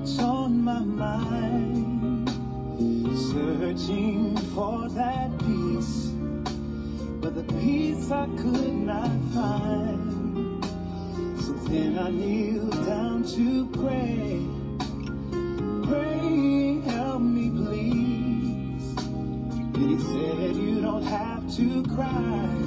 much on my mind, searching for that peace, but the peace I could not find. So then I kneeled down to pray. Pray, help me, please. Then he said, You don't have to cry.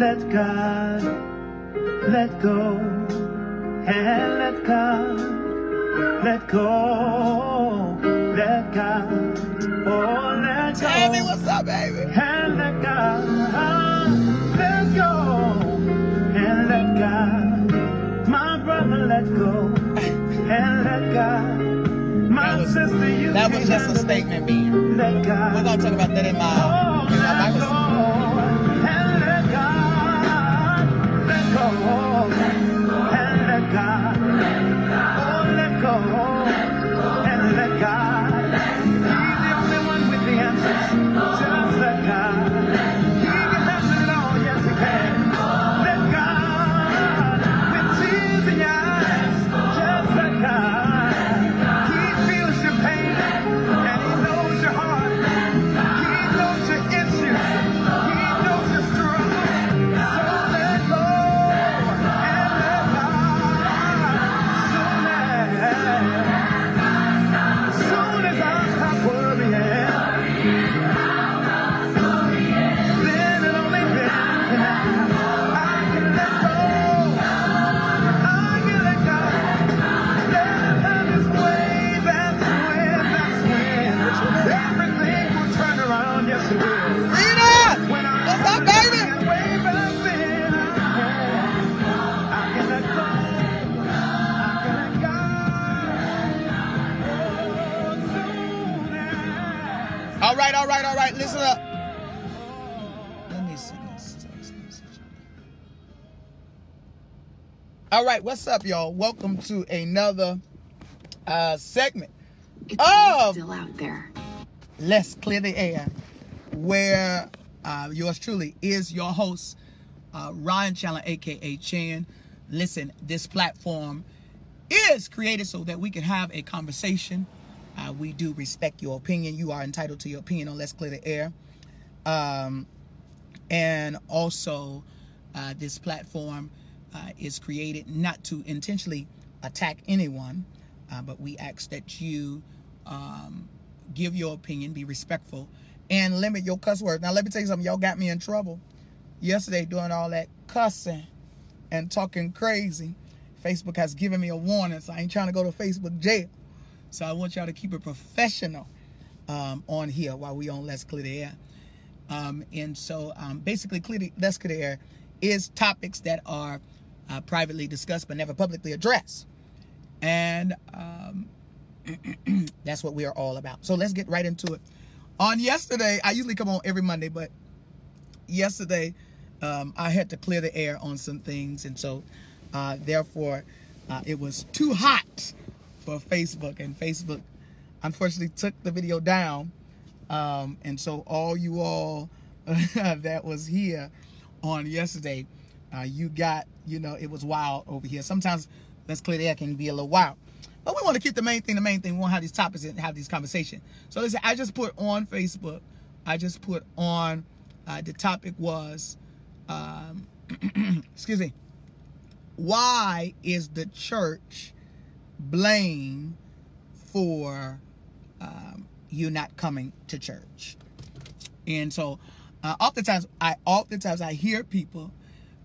Let God, let go, and let God. Let go, let God, oh let go, Tammy, what's up, baby? and let God, let go, and let God, my brother, let go, and let God, my That was- sister, you That was just a statement, God, We're gonna talk about that in my oh, in my Bible go, and let God. Oh, let go All right, what's up, y'all? Welcome to another uh, segment It's of still out there. Let's Clear the Air, where uh, yours truly is your host, uh, Ryan Challen, aka Chan. Listen, this platform is created so that we can have a conversation. Uh, we do respect your opinion. You are entitled to your opinion on Let's Clear the Air. Um, and also, uh, this platform uh, is created not to intentionally attack anyone, uh, but we ask that you um, give your opinion, be respectful, and limit your cuss words. Now, let me tell you something. Y'all got me in trouble yesterday doing all that cussing and talking crazy. Facebook has given me a warning, so I ain't trying to go to Facebook jail. So I want y'all to keep it professional um, on here while we on Let's Clear the Air. Um, and so um, basically, clear the, Let's Clear the Air is topics that are uh, privately discussed but never publicly addressed. And um, that's what we are all about. So let's get right into it. On yesterday, I usually come on every Monday, but yesterday um, I had to clear the air on some things. And so, uh, therefore, uh, it was too hot for Facebook. And Facebook, unfortunately, took the video down. Um, and so, all you all that was here on yesterday, uh, you got, you know, it was wild over here. Sometimes let's clear the air can be a little wild. But we want to keep the main thing the main thing. We want to have these topics and have these conversations. So listen, I just put on Facebook, I just put on, uh, the topic was, um, excuse me, why is the church blamed for um, you not coming to church? And so, uh, oftentimes, I oftentimes I hear people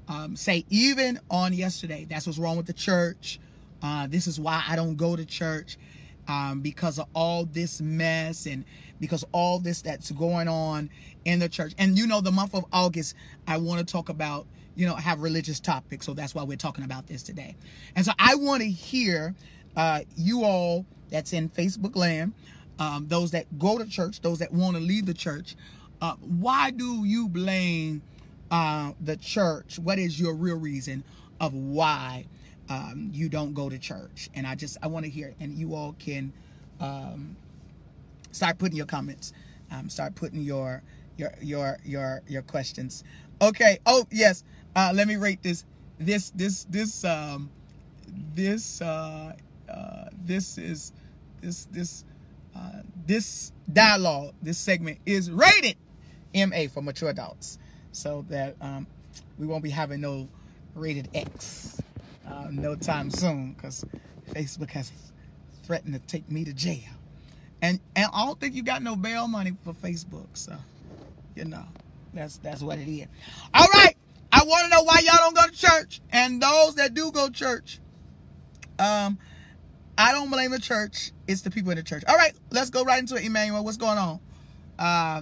um, say, even on yesterday, that's what's wrong with the church. Uh, this is why I don't go to church um, because of all this mess and because all this that's going on in the church. And you know, the month of August, I want to talk about, you know, have religious topics. So that's why we're talking about this today. And so I want to hear uh, you all that's in Facebook land, um, those that go to church, those that want to leave the church. Uh, why do you blame uh, the church? What is your real reason of why um, you don't go to church? And I just I want to hear, and you all can um, start putting your comments, um, start putting your your your your your questions. Okay. Oh yes. Uh, let me rate this. This this this um this uh, uh this is this this uh, this dialogue this segment is rated MA for mature adults, so that um, we won't be having no rated X uh, no time soon because Facebook has threatened to take me to jail. And and I don't think you got no bail money for Facebook, so you know that's that's what it is. All right, I want to know why y'all don't go to church, and those that do go to church, um, I don't blame the church. It's the people in the church. All right, let's go right into it, Emmanuel. What's going on? Uh,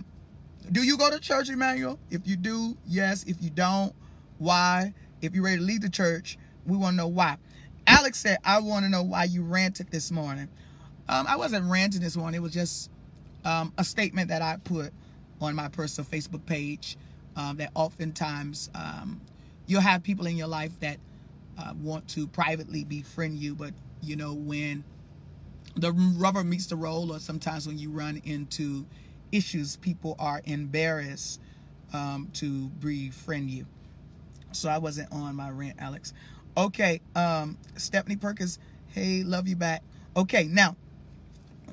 do you go to church, Emmanuel? If you do, yes. If you don't, why? If you're ready to leave the church, we want to know why. Alex said, I want to know why you ranted this morning. Um, I wasn't ranting this morning. It was just um, a statement that I put on my personal Facebook page um, that oftentimes um, you'll have people in your life that uh, want to privately befriend you, but you know, when the rubber meets the road, or sometimes when you run into issues, people are embarrassed um, to befriend you. So I wasn't on my rant, Alex. Okay, um, Stephanie Perkins, hey, love you back. Okay, now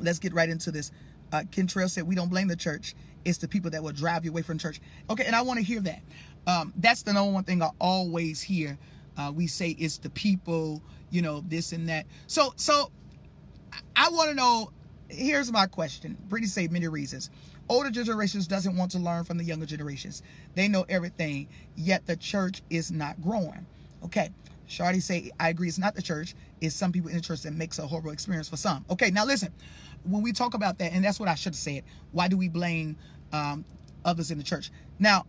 let's get right into this. Uh, Kentrell said, we don't blame the church. It's the people that will drive you away from church. Okay, and I want to hear that. Um, that's the number one thing I always hear. Uh, we say it's the people, you know, this and that. So, so I want to know. Here's my question. Brittany say many reasons. Older generations doesn't want to learn from the younger generations. They know everything, yet the church is not growing. Okay, Shardy say, I agree, it's not the church. It's some people in the church that makes a horrible experience for some. Okay, now listen, when we talk about that, and that's what I should have said, why do we blame um, others in the church? Now,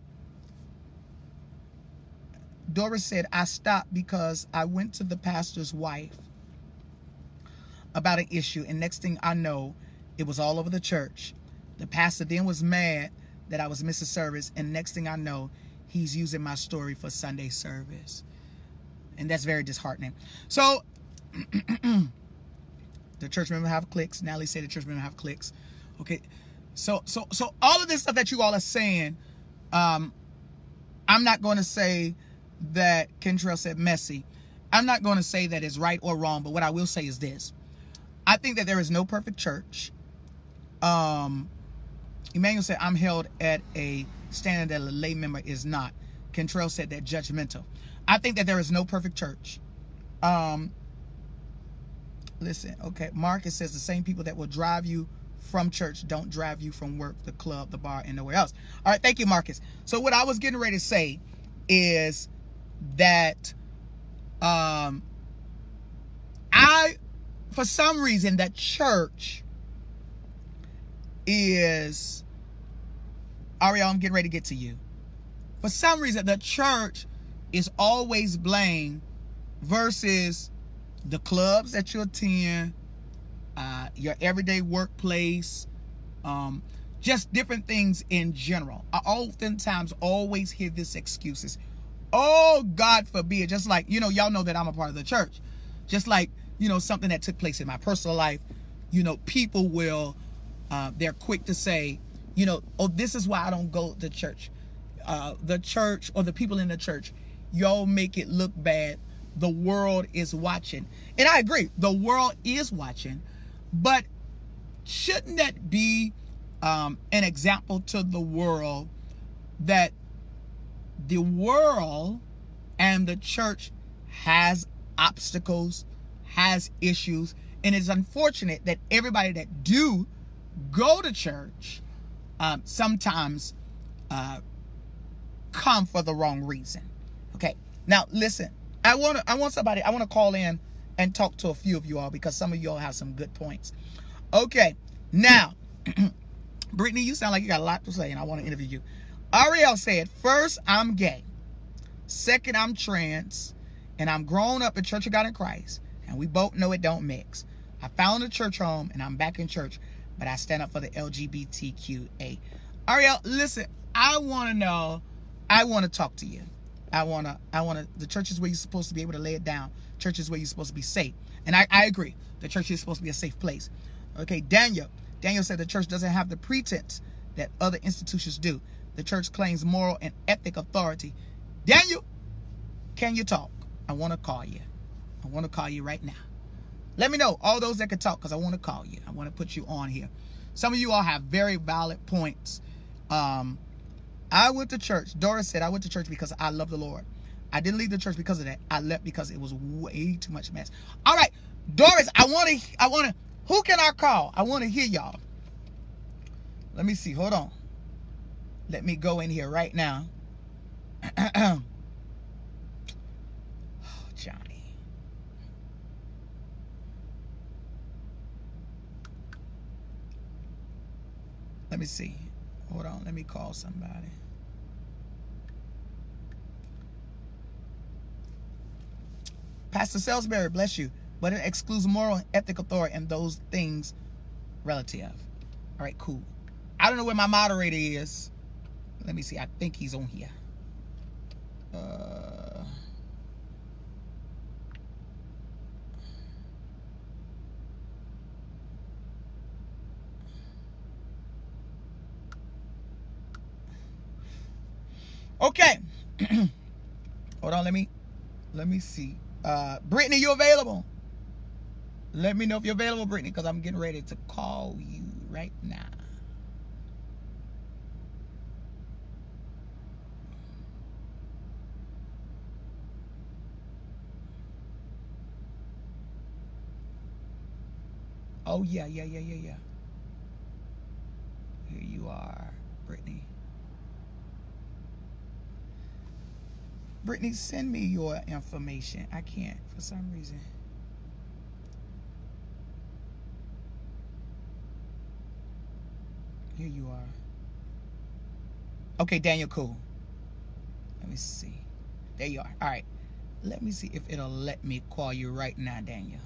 Doris said, I stopped because I went to the pastor's wife about an issue, and next thing I know, it was all over the church. The pastor then was mad that I was missing service, and next thing I know, he's using my story for Sunday service and that's very disheartening. So the church member have clicks. Natalie said the church member have clicks. Okay, so so so all of this stuff that you all are saying, um, I'm not going to say that Kentrell said messy. I'm not going to say that it's right or wrong, but what I will say is this: I think that there is no perfect church. Um, Emmanuel said I'm held at a standard that a lay member is not. Kentrell said that judgmental. I think that there is no perfect church. Um, listen, okay. Marcus says the same people that will drive you from church don't drive you from work, the club, the bar, and nowhere else. All right, thank you, Marcus. So what I was getting ready to say is that um I for some reason that church is Ariel, I'm getting ready to get to you. For some reason, the church is always blamed versus the clubs that you attend, uh, your everyday workplace, um, just different things in general. I oftentimes always hear this excuses. Oh, God forbid. Just like, you know, y'all know that I'm a part of the church. Just like, you know, something that took place in my personal life, you know, people will, uh, they're quick to say, you know, oh, this is why I don't go to church. Uh, the church or the people in the church, y'all make it look bad. The world is watching. And I agree, the world is watching, but shouldn't that be um, an example to the world that the world and the church has obstacles, has issues, and it's unfortunate that everybody that do go to church um, sometimes uh, come for the wrong reason. Okay, now listen. I want. I want somebody. I want to call in and talk to a few of you all because some of you all have some good points. Okay, now, Brittany, you sound like you got a lot to say, and I want to interview you. Ariel said, first, I'm gay. Second, I'm trans. And I'm grown up in Church of God in Christ. And we both know it don't mix. I found a church home and I'm back in church. But I stand up for the LGBTQA. Ariel, listen, I want to know. I want to talk to you. I want to, I want to, the church is where you're supposed to be able to lay it down. Church is where you're supposed to be safe. And I, I agree. The church is supposed to be a safe place. Okay, Daniel. Daniel said the church doesn't have the pretense that other institutions do. The church claims moral and ethic authority. Daniel, can you talk? I want to call you. I want to call you right now. Let me know, all those that can talk, because I want to call you. I want to put you on here. Some of you all have very valid points. Um, I went to church. Doris said, I went to church because I love the Lord. I didn't leave the church because of that. I left because it was way too much mess. All right, Doris, I want to, I want to, who can I call? I want to hear y'all. Let me see. Hold on. Let me go in here right now. oh, Johnny. Let me see. Hold on. Let me call somebody. Pastor Salisbury, bless you. But it excludes moral and ethical authority and those things relative. All right, cool. I don't know where my moderator is. Let me see. I think he's on here. Uh, okay. Hold on. Let me let me see. Uh, Brittany, you available? Let me know if you're available, Brittany, because I'm getting ready to call you right now. Oh, yeah, yeah, yeah, yeah, yeah. Here you are, Brittany. Brittany, send me your information. I can't for some reason. Here you are. Okay, Daniel, cool. Let me see. There you are. All right. Let me see if it'll let me call you right now, Daniel.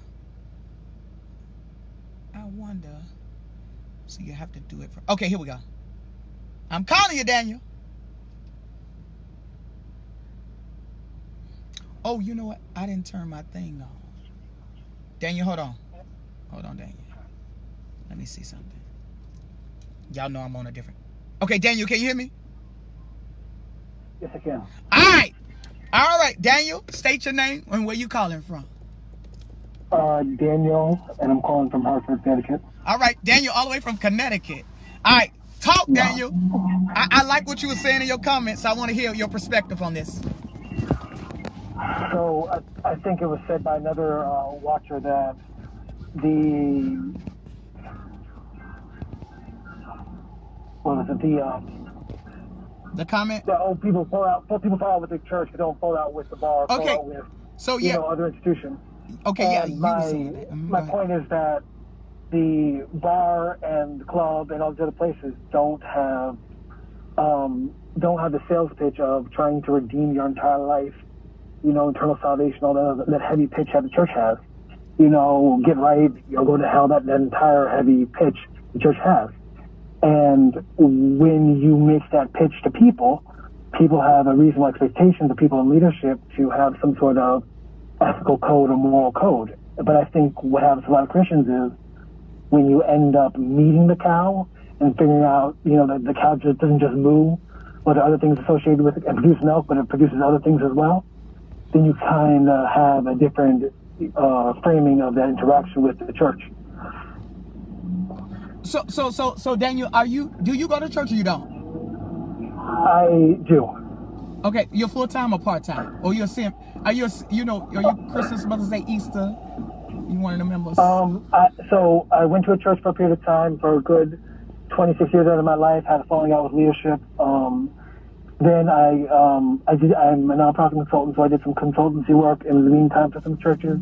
I wonder. So you have to do it for. Okay, here we go. I'm calling you, Daniel. Oh, you know what? I didn't turn my thing on. Daniel, hold on. Hold on, Daniel. Let me see something. Y'all know I'm on a different. Okay, Daniel, can you hear me? Yes, I can. All right. All right, Daniel, state your name and where you calling from. Uh, Daniel, and I'm calling from Hartford, Connecticut. All right, Daniel, all the way from Connecticut. All right, talk, Daniel. I, I like what you were saying in your comments. I want to hear your perspective on this. So I, I think it was said by another uh, watcher that the what was it the um, The comment? the old people fall out people fall out with the church but don't fall out with the bar Okay. out with So, you yeah. know other institutions. Okay, yeah, And you my that. Mhm, my ahead. point is that the bar and the club and all these other places don't have um, don't have the sales pitch of trying to redeem your entire life you know, eternal salvation, all that, that heavy pitch that the church has. You know, get right, you'll go to hell, that, that entire heavy pitch the church has. And when you make that pitch to people, people have a reasonable expectation, the people in leadership, to have some sort of ethical code or moral code. But I think what happens to a lot of Christians is when you end up meeting the cow and figuring out, you know, that the cow just doesn't just moo, but other things associated with it and produce milk, but it produces other things as well, then you kind of have a different uh, framing of that interaction with the church. So, so, so, so, Daniel, are you? Do you go to church or you don't? I do. Okay, you're full time or part time, or you're sim? Are you? You know, are you Christmas, Mother's Day, Easter? You one of the members? Um, I, so I went to a church for a period of time for a good 26 years out of my life. Had a falling out with leadership. Um, then I um, I did. I'm a nonprofit consultant, so I did some consultancy work in the meantime for some churches.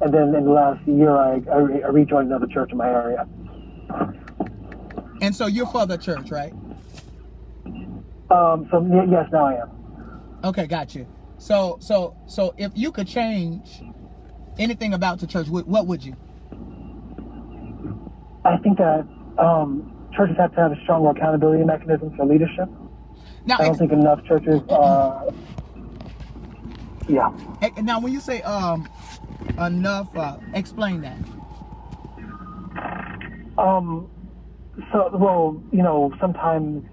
And then in the last year, I, I, re- I rejoined another church in my area. and so you're for the church, right? Um, so y- yes, now I am. Okay, got you. So, so, so, if you could change anything about the church, what, what would you? I think that um, churches have to have a stronger accountability mechanism for leadership. Now, I don't think enough churches are. Yeah. now, when you say um enough, uh, explain that. Um, so, well, you know, sometimes,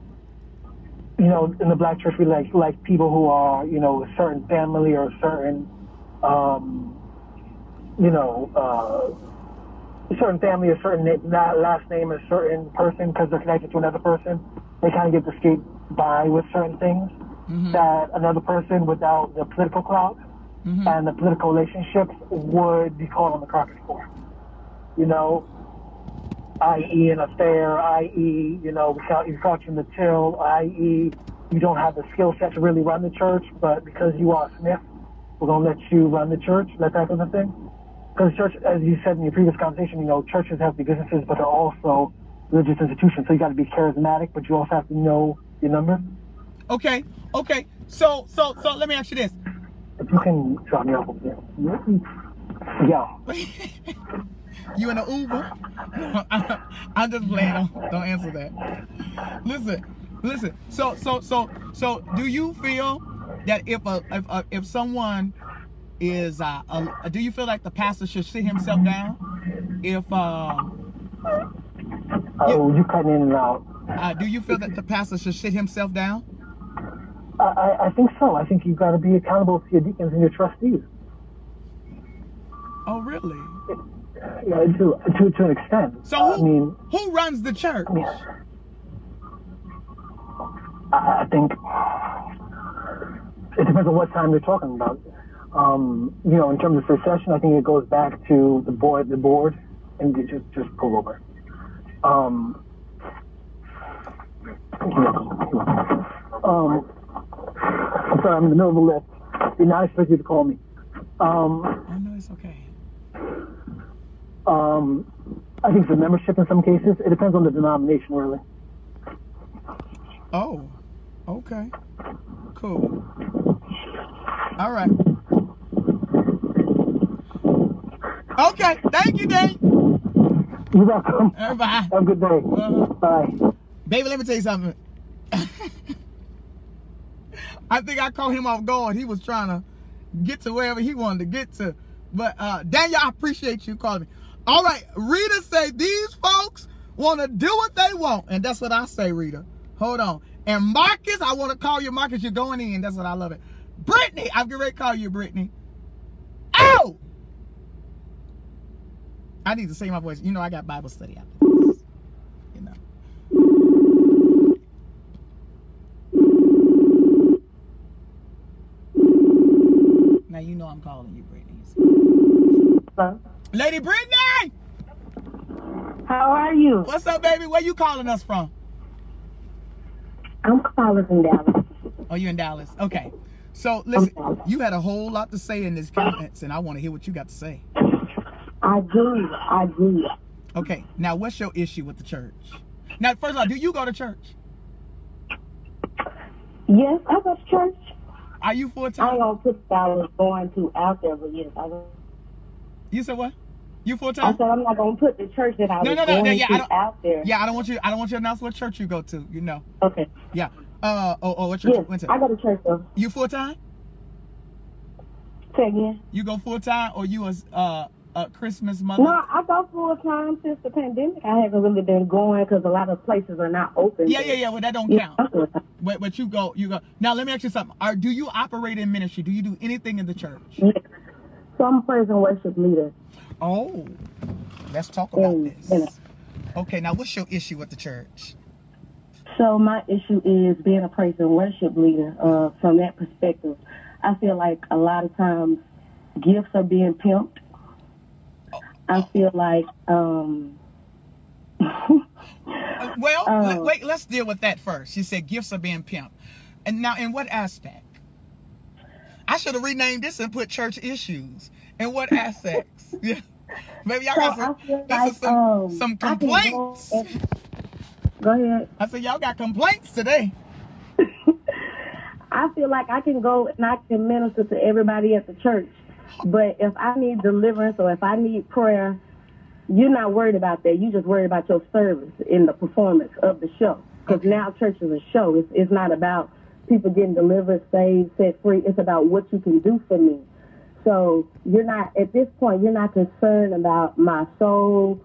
you know, in the black church, we like like people who are, you know, a certain family or a certain, um, you know, uh, a certain family, a certain na- last name, a certain person because they're connected to another person. They kind of get to skate by with certain things mm-hmm. that another person without the political clout mm-hmm. and the political relationships would be called on the carpet for. You know, i.e. an affair, i.e. you know, we caught you caught you in the till, i.e. you don't have the skill set to really run the church, but because you are a Smith, we're gonna let you run the church, that type of a thing. Because church, as you said in your previous conversation, you know, churches have to be businesses, but they're also religious institutions. So you got to be charismatic, but you also have to know your number? Okay, okay. So, so, so, let me ask you this. If you can drop me off over there. Yeah. You in the Uber? I'm just playing. Don't, don't answer that. Listen, listen. So, so, so, so, do you feel that if a if a, if someone is uh, a, do you feel like the pastor should sit himself down? If um, Oh, you cutting in and out. Uh, do you feel that the pastor should sit himself down? I, I, I think so. I think you've got to be accountable to your deacons and your trustees. Oh, really? Yeah, to, to, to an extent. So I who mean, who runs the church? I mean, I, I think it depends on what time you're talking about. Um, you know, in terms of succession, I think it goes back to the board, the board, and just just pull over. Um, you're welcome, you're welcome. Um, I'm sorry, I'm in the middle of a Lyft. Did not expect you to call me. Um, Oh no, it's okay. um, I think for membership in some cases, it depends on the denomination, really. Oh, okay, cool. All right. Okay, thank you, Dave. You're welcome. Everybody. Have a good day. Uh-huh. Bye. Baby, let me tell you something. I think I caught him off guard. He was trying to get to wherever he wanted to get to. But uh, Daniel, I appreciate you calling me. All right, Rita say these folks want to do what they want, and that's what I say, Rita. Hold on. And Marcus, I want to call you Marcus. You're going in. That's what I love it. Brittany, I'm getting ready to call you Brittany. Oh! I need to say my voice. You know, I got Bible study out this. Now you know I'm calling you Brittany. Hello. Lady Brittany! How are you? What's up, baby? Where you calling us from? I'm calling from Dallas. Oh, you in Dallas? Okay. So listen, you had a whole lot to say in this comments, and I want to hear what you got to say. I do. I do. Okay. Now, what's your issue with the church? Now, first of all, do you go to church? Yes, I go to church. Are you full time? I gonna put that I was going to out there, but yes, I, was- You said what? You full time? I said I'm not gonna put the church that I No, was no, no, going yeah, I to don't- out there. Yeah, I don't want you. I don't want you to announce what church you go to. You know. Okay. Yeah. Uh. Oh. Oh. What church Yes, you went to? I go to church though. You full time? Say again. You go full time, or you was uh a Christmas mother? No, I go full time since the pandemic. I haven't really been going because a lot of places are not open. Yeah, yeah, yeah. Well, that don't count. I'm full time. But but you go you go. Now let me ask you something. Are do you operate in ministry? Do you do anything in the church? Yes. So I'm a praise and worship leader. Oh, let's talk about Mm, this. yeah. Okay, now what's your issue with the church? So my issue is being a praise and worship leader. Uh, from that perspective, I feel like a lot of times gifts are being pimped. I feel like um, well, let- wait. Let's deal with that first. You said gifts are being pimped, and now in what aspect? I should have renamed this and put church issues. In what aspects? yeah, maybe y'all so got some, like some, um, some go complaints. Go ahead. I said y'all got complaints today. I feel like I can go and I can minister to everybody at the church. But if I need deliverance or if I need prayer, you're not worried about that. You just worried about your service in the performance of the show. Because now church is a show. It's, it's not about people getting delivered, saved, set free. It's about what you can do for me. So you're not at this point. You're not concerned about my soul.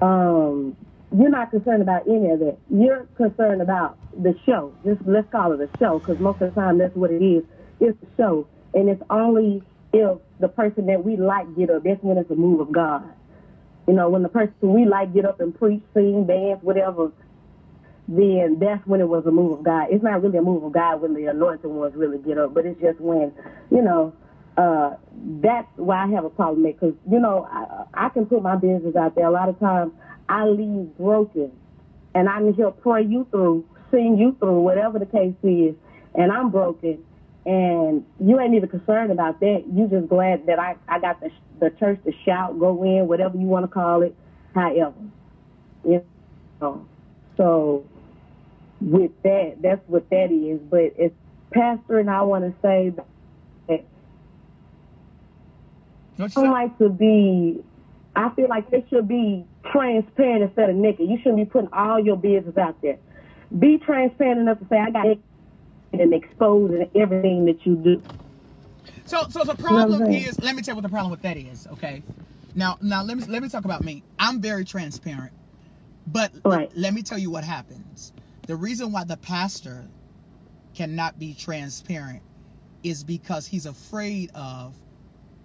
Um, you're not concerned about any of that. You're concerned about the show. Just let's call it a show, because most of the time that's what it is. It's a show, and it's only if the person that we like get up. That's when it's a move of God. You know, when the person we like get up and preach, sing, dance, whatever, then that's when it was a move of God. It's not really a move of God when the anointed ones really get up, but it's just when, you know, uh, that's why I have a problem because, you know, I, I can put my business out there. A lot of times I leave broken and I can help pray you through, sing you through, whatever the case is, and I'm broken. And you ain't even concerned about that. You just glad that I, I got the, the church to shout, go in, whatever you want to call it, however. You know, so with that, that's what that is. But as pastor, and I want to say that What I don't like to be. I feel like they should be transparent instead of naked. You shouldn't be putting all your business out there. Be transparent enough to say I got it and exposing everything that you do. So, so the what I'm problem is. Let me tell you what the problem with that is. Okay. Now, now let me let me talk about me. I'm very transparent, but Right. let me tell you what happens. The reason why the pastor cannot be transparent is because he's afraid of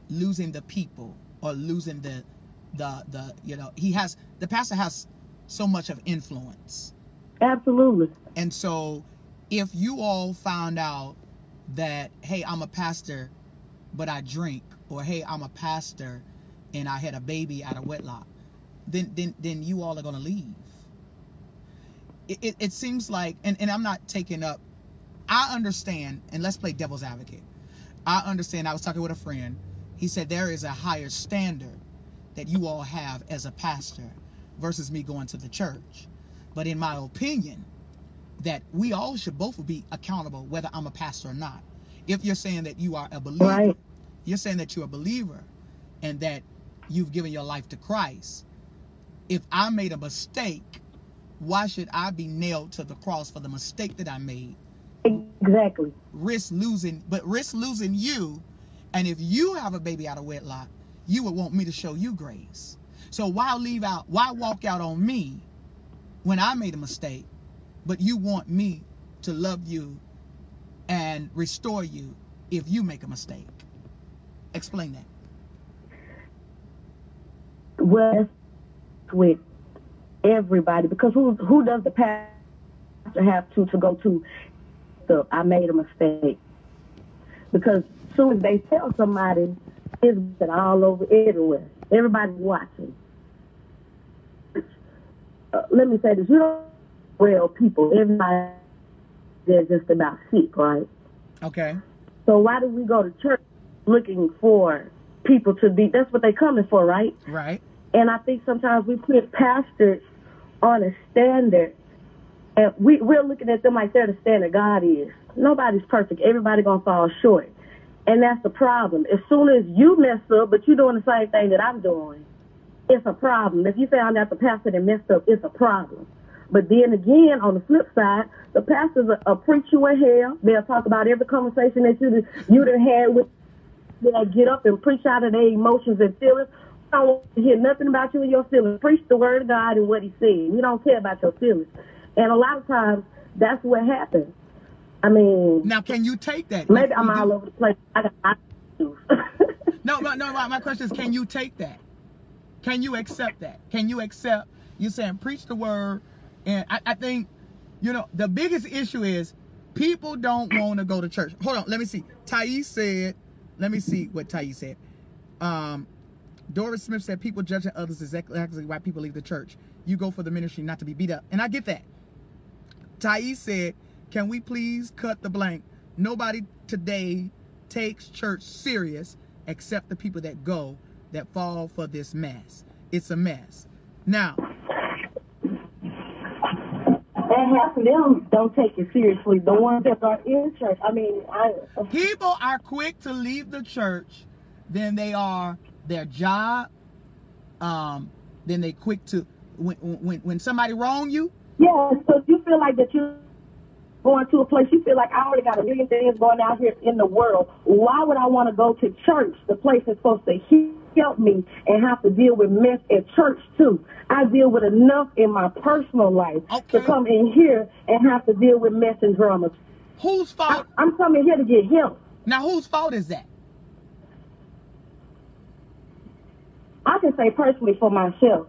losing the people or losing the the the you know he has the pastor has so much of influence Absolutely. and so if you all found out that, hey, I'm a pastor, but I drink, or hey, I'm a pastor and I had a baby out of wedlock, then then then you all are gonna leave. It, it, it seems like and, and I'm not taking up I understand, and let's play devil's advocate. I understand. I was talking with a friend. He said there is a higher standard that you all have as a pastor versus me going to the church. But in my opinion, that we all should both be accountable whether I'm a pastor or not. If you're saying that you are a believer, Right. you're saying that you're a believer and that you've given your life to Christ. If I made a mistake, why should I be nailed to the cross for the mistake that I made? Exactly. Risk losing, but risk losing you. And if you have a baby out of wedlock, you would want me to show you grace. So why leave out, why walk out on me when I made a mistake, but you want me to love you and restore you if you make a mistake? Explain that. Well, with everybody because who who does the pastor have to to go to? So I made a mistake because soon as they tell somebody, it's all over everywhere. Everybody's watching. Uh, let me say this: you don't well people. Everybody they're just about sick, right? Okay. So why do we go to church looking for people to be? That's what they're coming for, right? Right. And I think sometimes we put pastors on a standard And we, we're looking at them like they're the standard God is. Nobody's perfect. Everybody gonna fall short. And that's the problem. As soon as you mess up, but you're doing the same thing that I'm doing, it's a problem. If you found out the pastor that messed up, it's a problem. But then again, on the flip side, the pastors will, will preach you in hell. They'll talk about every conversation that you you done had with. They'll get up and preach out of their emotions and feelings. I don't want to hear nothing about you and your feelings. Preach the word of God and what He said. We don't care about your feelings. And a lot of times, that's what happens. I mean, Now, can you take that? maybe I'm we do- all over the place. I got I No, no, no. My, my question is, can you take that? Can you accept that? Can you accept You're saying preach the word? And I, I think, you know, the biggest issue is people don't want to go to church. Hold on, let me see. Thais said, let me see what Thais said. Um, Doris Smith said people judging others is exactly why people leave the church. You go for the ministry, not to be beat up. And I get that. Thais said, Can we please cut the blank? Nobody today takes church serious except the people that go that fall for this mess. It's a mess. Now, half of them don't take it seriously. The ones that are in church. I mean, I people are quick to leave the church than they are their job. Um, then they quick to when when when somebody wrong you, yeah. So you feel like that you going to a place. You feel like I already got a million things going out here in the world. Why would I want to go to church? The place that's supposed to help me and have to deal with mess at church too. I deal with enough in my personal life Okay. to come in here and have to deal with mess and drama. whose I, fault? I'm coming here to get help. Now, whose fault is that? I can say personally for myself,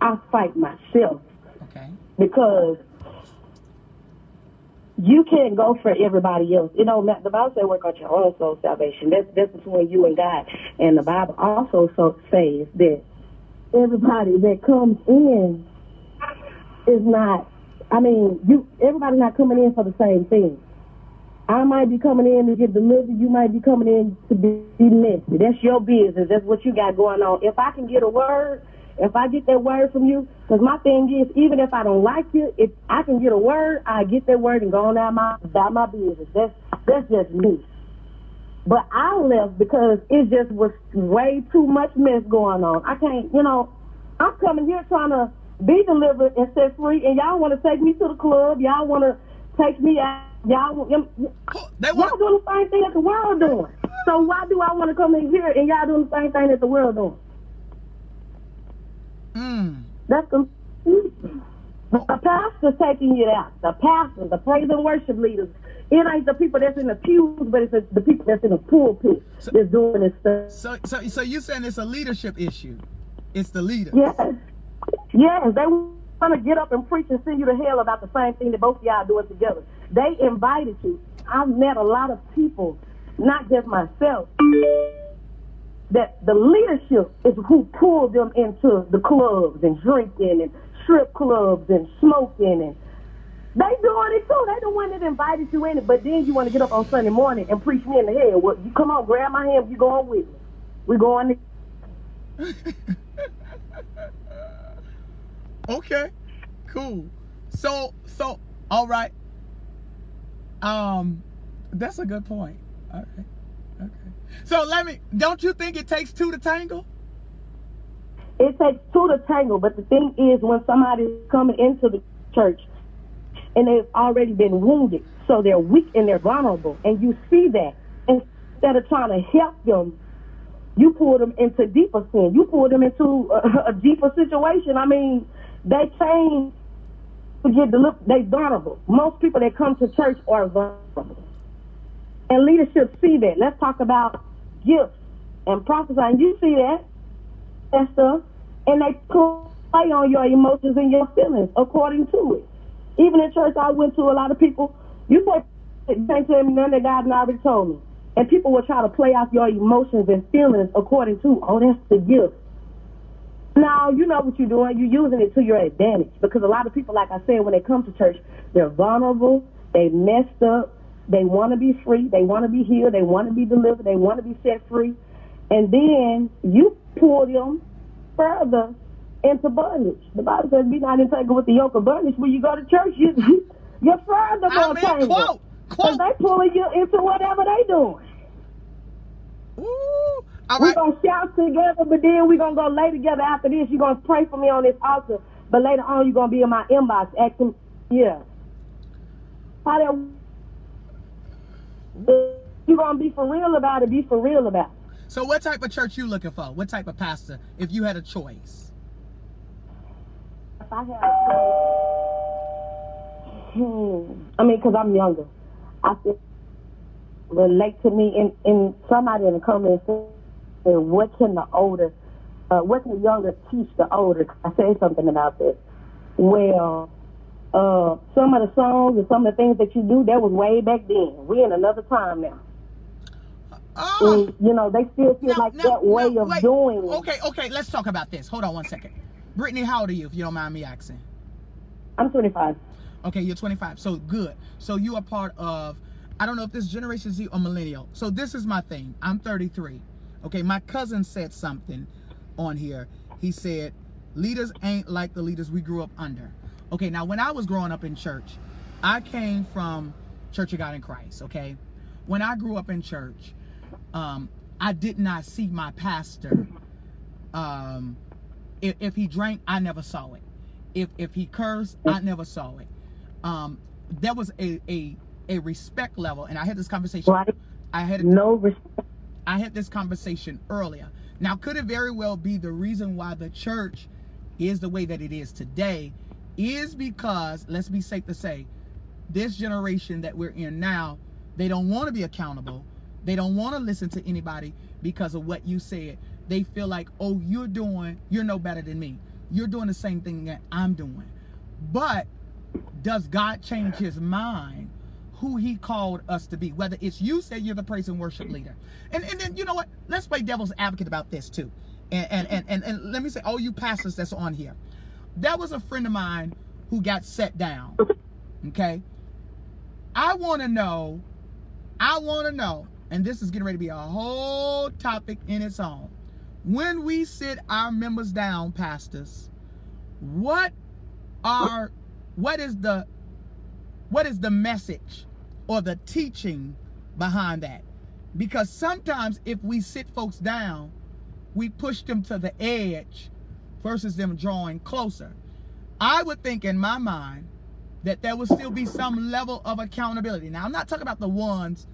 I fight myself Okay. because you can't go for everybody else. You know, the Bible says work out your own soul salvation. That's that's between you and God. And the Bible also so says that everybody that comes in is not. I mean, you everybody's not coming in for the same thing. I might be coming in to get delivered. You might be coming in to be, be messy. That's your business. That's what you got going on. If I can get a word, if I get that word from you, because my thing is, even if I don't like you, if I can get a word, I get that word and go on out my about my business. That's that's just me. But I left because it just was way too much mess going on. I can't, you know, I'm coming here trying to be delivered and set free, and y'all want to take me to the club. Y'all want to take me out. Y'all, Y'all want. doing the same thing that the world doing. So why do I want to come in here and y'all doing the same thing that the world doing? Mm. That's confusing. The pastor's taking it out. The pastor, the praise and worship leaders. It ain't the people that's in the pews, but it's the, the people that's in the pulpit So- that's doing this stuff. So, so, so you saying it's a leadership issue? It's the leader. Yes. Yes, they want to get up and preach and send you to hell about the same thing that both of y'all doing together. They invited you. I've met a lot of people, not just myself, that the leadership is who pulled them into the clubs and drinking and strip clubs and smoking and they doing it too. They the one that invited you in it. But then you want to get up on Sunday morning and preach me in the head. Well, you come on, grab my hand. You going with me? We going. To- Okay, cool. So, so, all right. Um, that's a good point. All right. So let me. Don't you think it takes two to tangle? it takes two to tangle. But the thing is, when somebody's coming into the church and they've already been wounded, so they're weak and they're vulnerable, and you see that, instead of trying to help them, you pull them into deeper sin. You pull them into a, a deeper situation. I mean, they change to get delivered. They vulnerable. Most people that come to church are vulnerable. And leadership see that. Let's talk about gifts and prophesying. You see that and stuff, and they play on your emotions and your feelings according to it. Even in church, I went to a lot of people. You say, can't tell me none that God already told me, and people will try to play off your emotions and feelings according to, oh, that's the gift. Now you know what you're doing. You're using it to your advantage because a lot of people, like I said, when they come to church, they're vulnerable. They messed up. They want to be free. They want to be healed. They want to be delivered. They want to be set free. And then you pull them further into bondage. The Bible says, "Be not entangled with the yoke of bondage." When you go to church, you you're further more tangled. quote, quote. they pulling you into whatever they doing. Ooh. All We're gonna shout together, but then we're gonna go lay together after this. You're gonna pray for me on this altar, but later on you're gonna be in my inbox asking, yeah. How that you gonna be for real about it, be for real about it. So what type of church you looking for? What type of pastor if you had a choice? If I had a hmm, I mean, because I'm younger, I feel relate to me in, in somebody in the comments said, what can the older, uh, what can the younger teach the older? I said something about this. Well, uh, some of the songs and some of the things that you do, that was way back then. We in another time now. Oh. And, you know, they still feel like that way no, of wait. doing it. Okay, okay, let's talk about this. Hold on one second. Brittany, how old are you, if you don't mind me asking? I'm 25. Okay, you're 25. So good. So you are part of, I don't know if this is Generation Z or Millennial. So this is my thing. I'm 33. Okay, my cousin said something on here. He said, leaders ain't like the leaders we grew up under. Okay, now when I was growing up in church, I came from Church of God in Christ, okay? When I grew up in church, um, I did not see my pastor. Um, if, if he drank, I never saw it. If if he cursed, I never saw it. Um, there was a a a respect level, and I had this conversation. Right. I had a No respect. I had this conversation earlier. Now, could it very well be the reason why the church is the way that it is today is because, let's be safe to say, this generation that we're in now, they don't want to be accountable. They don't want to listen to anybody because of what you said. They feel like, oh, you're doing, you're no better than me. You're doing the same thing that I'm doing. But does God change his mind who he called us to be? Whether it's you say you're the praise and worship leader. And and then you know what? Let's play devil's advocate about this too. And and and and, and let me say, all you pastors that's on here. There was a friend of mine who got set down. Okay. I want to know, I want to know, and this is getting ready to be a whole topic in its own. When we sit our members down, pastors, what are what is the what is the message or the teaching behind that because sometimes if we sit folks down we push them to the edge versus them drawing closer i would think in my mind that there would still be some level of accountability now i'm not talking about the ones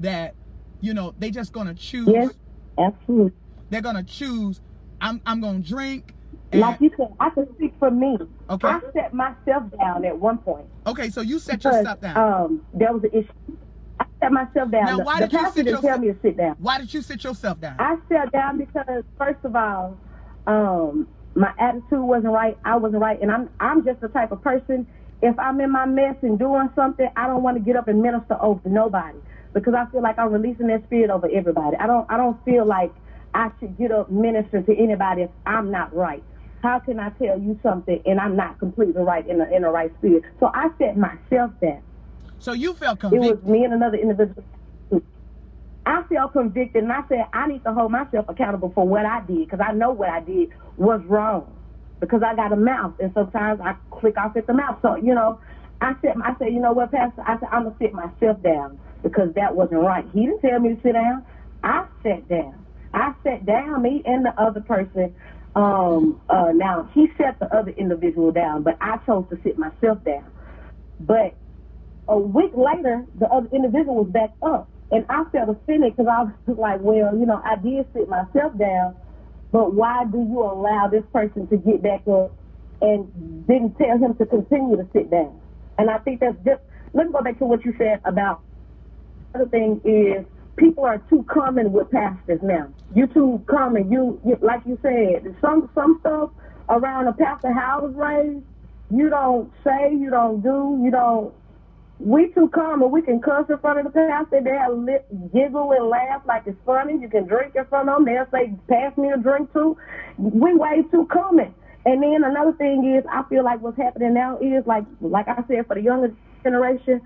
that you know they just gonna choose Yes, absolutely. they're gonna choose i'm, I'm gonna drink and- Like you said, I can speak for me. Okay. I set myself down at one point. okay so you set because, yourself down Um, there was an issue. I set myself down. Now, why the did you sit tell yourself- me to sit down. why did you sit yourself down I sat down because, first of all, um, my attitude wasn't right. I wasn't right, and I'm I'm just the type of person. If I'm in my mess and doing something, I don't want to get up and minister over nobody because I feel like I'm releasing that spirit over everybody. I don't I don't feel like I should get up ministering to anybody if I'm not right. How can I tell you something and I'm not completely right in the in the right spirit? So I set myself that. so you felt It was me and another individual. I felt convicted, and I said I need to hold myself accountable for what I did because I know what I did was wrong. Because I got a mouth, and sometimes I click off at the mouth. So you know, I said, I said, you know what, Pastor? I said I'm gonna sit myself down because that wasn't right. He didn't tell me to sit down. I sat down. I sat down. Me and the other person. Um, uh, now he set the other individual down, but I chose to sit myself down. But a week later, the other individual was back up. And I felt offended because I was like, well, you know, I did sit myself down, but why do you allow this person to get back up and didn't tell him to continue to sit down? And I think that's just, let's go back to what you said about the other thing is people are too common with pastors now. You too common. You, you like you said, some some stuff around a pastor how I was raised, you don't say, you don't do, you don't we too common. We can cuss in front of the pastor. They'll lip, giggle and laugh like it's funny. You can drink in front of them. They'll say, pass me a drink too. We way too common. And then another thing is, I feel like what's happening now is like, like I said, for the younger generation,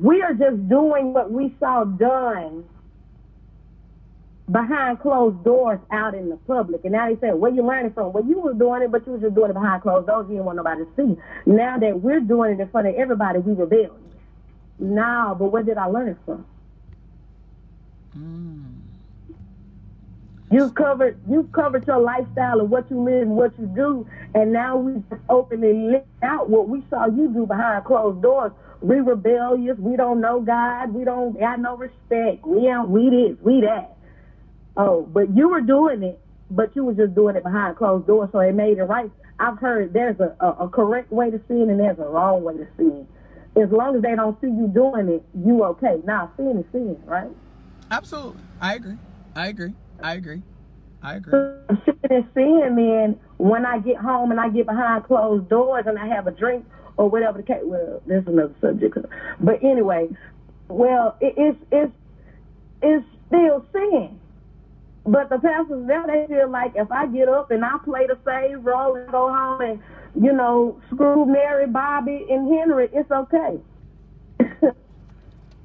we are just doing what we saw done behind closed doors out in the public. And now they say, where you learning from? Well, you were doing it, but you was just doing it behind closed doors. You didn't want nobody to see. Now that we're doing it in front of everybody, we rebel. Now, but where did I learn it from? Hmm. You covered you covered your lifestyle and what you live and what you do, and now we just openly list out what we saw you do behind closed doors. We rebellious. We don't know God. We don't got no respect. We ain't we this, we that. Oh, but you were doing it, but you were just doing it behind closed doors, so it made it right. I've heard there's a, a, a correct way to sin and there's a wrong way to sin. As long as they don't see you doing it, you okay. Now sin is sin, right? Absolutely. I agree. I agree. I agree. I agree. sin is sin, then when I get home and I get behind closed doors and I have a drink or whatever the case. Well, there's another subject. But anyway, well, it, it's it's it's still sin. But the pastors now they feel like if I get up and I play the same role and go home and you know screw Mary, Bobby, and Henry, it's okay.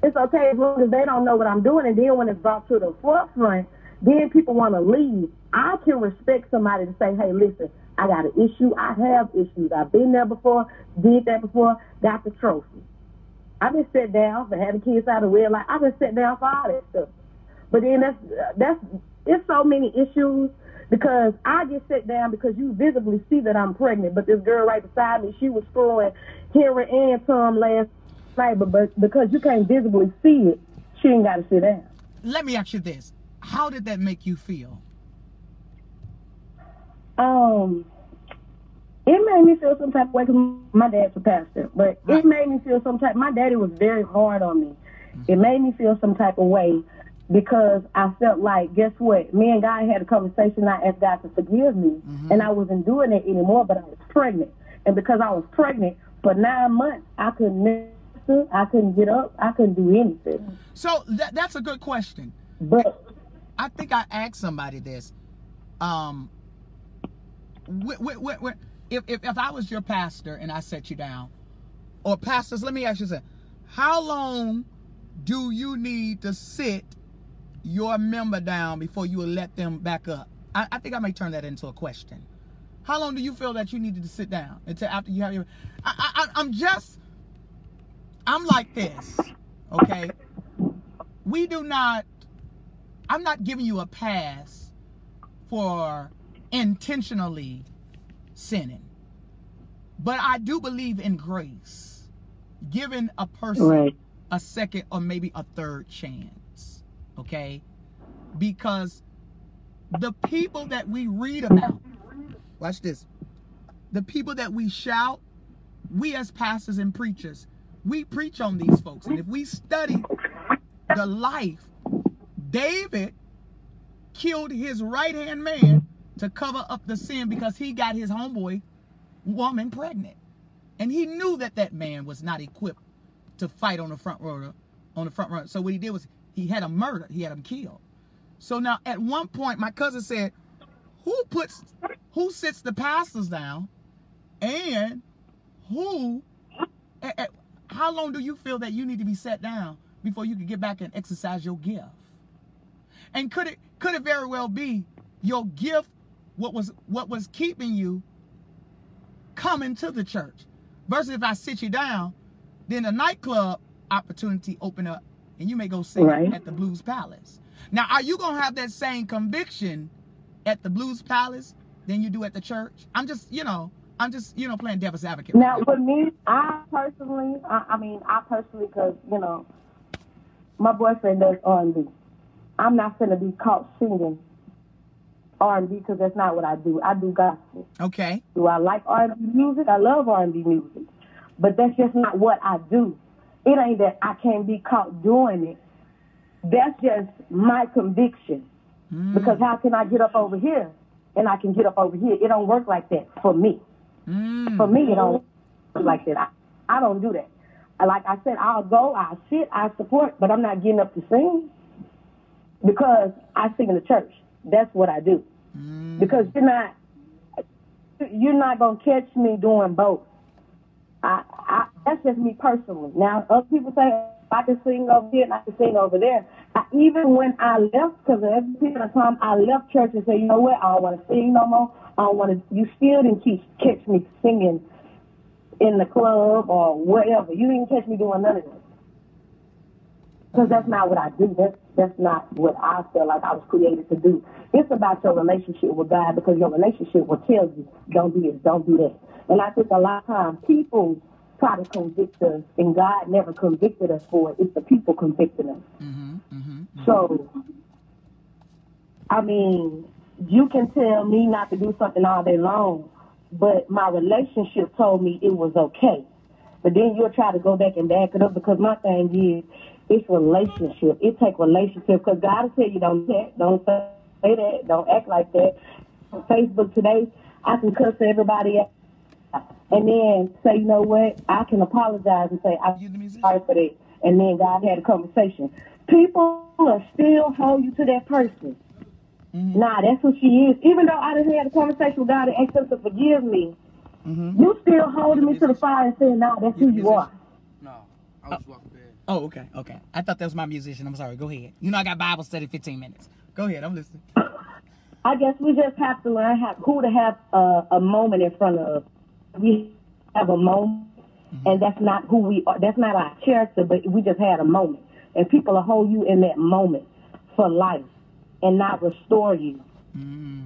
it's okay as long as they don't know what I'm doing. And then when it's brought to the forefront, then people want to leave. I can respect somebody to say, hey, listen, I got an issue. I have issues. I've been there before, did that before, got the trophy. I've been set down for having kids out of wedlock. I've been set down for all that stuff. But then that's that's it's so many issues because I get set down because you visibly see that I'm pregnant. But this girl right beside me, she was screwing Henry and Tom last night, but, but because you can't visibly see it, she ain't got to sit down. Let me ask you this. How did that make you feel? Um, it made me feel some type of way because my dad's a pastor, but Right. it made me feel some type. My daddy was very hard on me. It made me feel some type of way because I felt like, guess what? Me and God had a conversation. I asked God to forgive me, and I wasn't doing it anymore. But I was pregnant, and because I was pregnant for nine months, I couldn't minister, I couldn't get up, I couldn't do anything. So that, that's a good question. But I think I asked somebody this. Um, wh- wh- wh- if, if, if I was your pastor and I set you down, or pastors, let me ask you something. How long do you need to sit your member down before you will let them back up? I, I think I may turn that into a question. How long do you feel that you needed to sit down until after you have your? I, I, I'm just, I'm like this, okay? We do not I'm not giving you a pass for intentionally sinning. But I do believe in grace, giving a person Right. a second or maybe a third chance. Okay? Because the people that we read about, watch this, the people that we shout, we as pastors and preachers, we preach on these folks. And if we study the life David killed his right hand man to cover up the sin because he got his homeboy woman pregnant. And he knew that that man was not equipped to fight on the front row on the front row. So what he did was he had him murdered. He had him killed. So now at one point my cousin said, "Who puts who sits the pastors down and who how long do you feel that you need to be set down before you can get back and exercise your gift?" And could it could it very well be your gift what was what was keeping you coming to the church? Versus if I sit you down, then a nightclub opportunity open up and you may go sing Right. at the Blues Palace. Now, are you gonna have that same conviction at the Blues Palace than you do at the church? I'm just, you know, I'm just, you know, playing devil's advocate. Now, with me, I personally, I, I mean, I personally, because you know, my boyfriend does R and B. I'm not gonna be caught singing R and B because that's not what I do. I do gospel. Okay. Do I like R and B music? I love R and B music, but that's just not what I do. It ain't that I can't be caught doing it. That's just my conviction. Because how can I get up over here and I can get up over here? It don't work like that for me. Mm. For me, it don't work like that. I, I don't do that. Like I said, I'll go, I'll sit, I support, but I'm not getting up to sing because I sing in the church. That's what I do. Because you're not, you're not gonna catch me doing both. I, I, that's just me personally. Now, other people say I can sing over here and I can sing over there. I, even when I left, because every of time I left church and said, you know what, I don't want to sing no more. I don't want to. You still didn't keep, catch me singing in the club or whatever. You didn't catch me doing none of that. Because that's not what I do. That's that's not what I feel like I was created to do. It's about your relationship with God because your relationship will tell you, don't do this, don't do that. And I think a lot of times people try to convict us, and God never convicted us for it. It's the people convicting us. Mm-hmm, mm-hmm. So, I mean, you can tell me not to do something all day long, but my relationship told me it was okay. But then you'll try to go back and back it up because my thing is, it's relationship. It take relationship because God will tell you don't that, don't say that, don't act like that. On Facebook today, I can cuss everybody out and then say, you know what, I can apologize and say, I'm You the musician? sorry for that. And then God had a conversation. People will still hold you to that person. Mm-hmm. Nah, that's who she is. Even though I done had a conversation with God and asked him to forgive me, mm-hmm. you still holding me to the fire and saying, nah, that's who you are. No, I was uh, walking bad. Oh, okay, okay. I thought that was my musician. I'm sorry. Go ahead. You know I got Bible study 15 minutes. Go ahead. I'm listening. I guess we just have to learn how, who to have a, a moment in front of. We have a moment, and that's not who we are. That's not our character, but we just had a moment. And people will hold you in that moment for life and not restore you.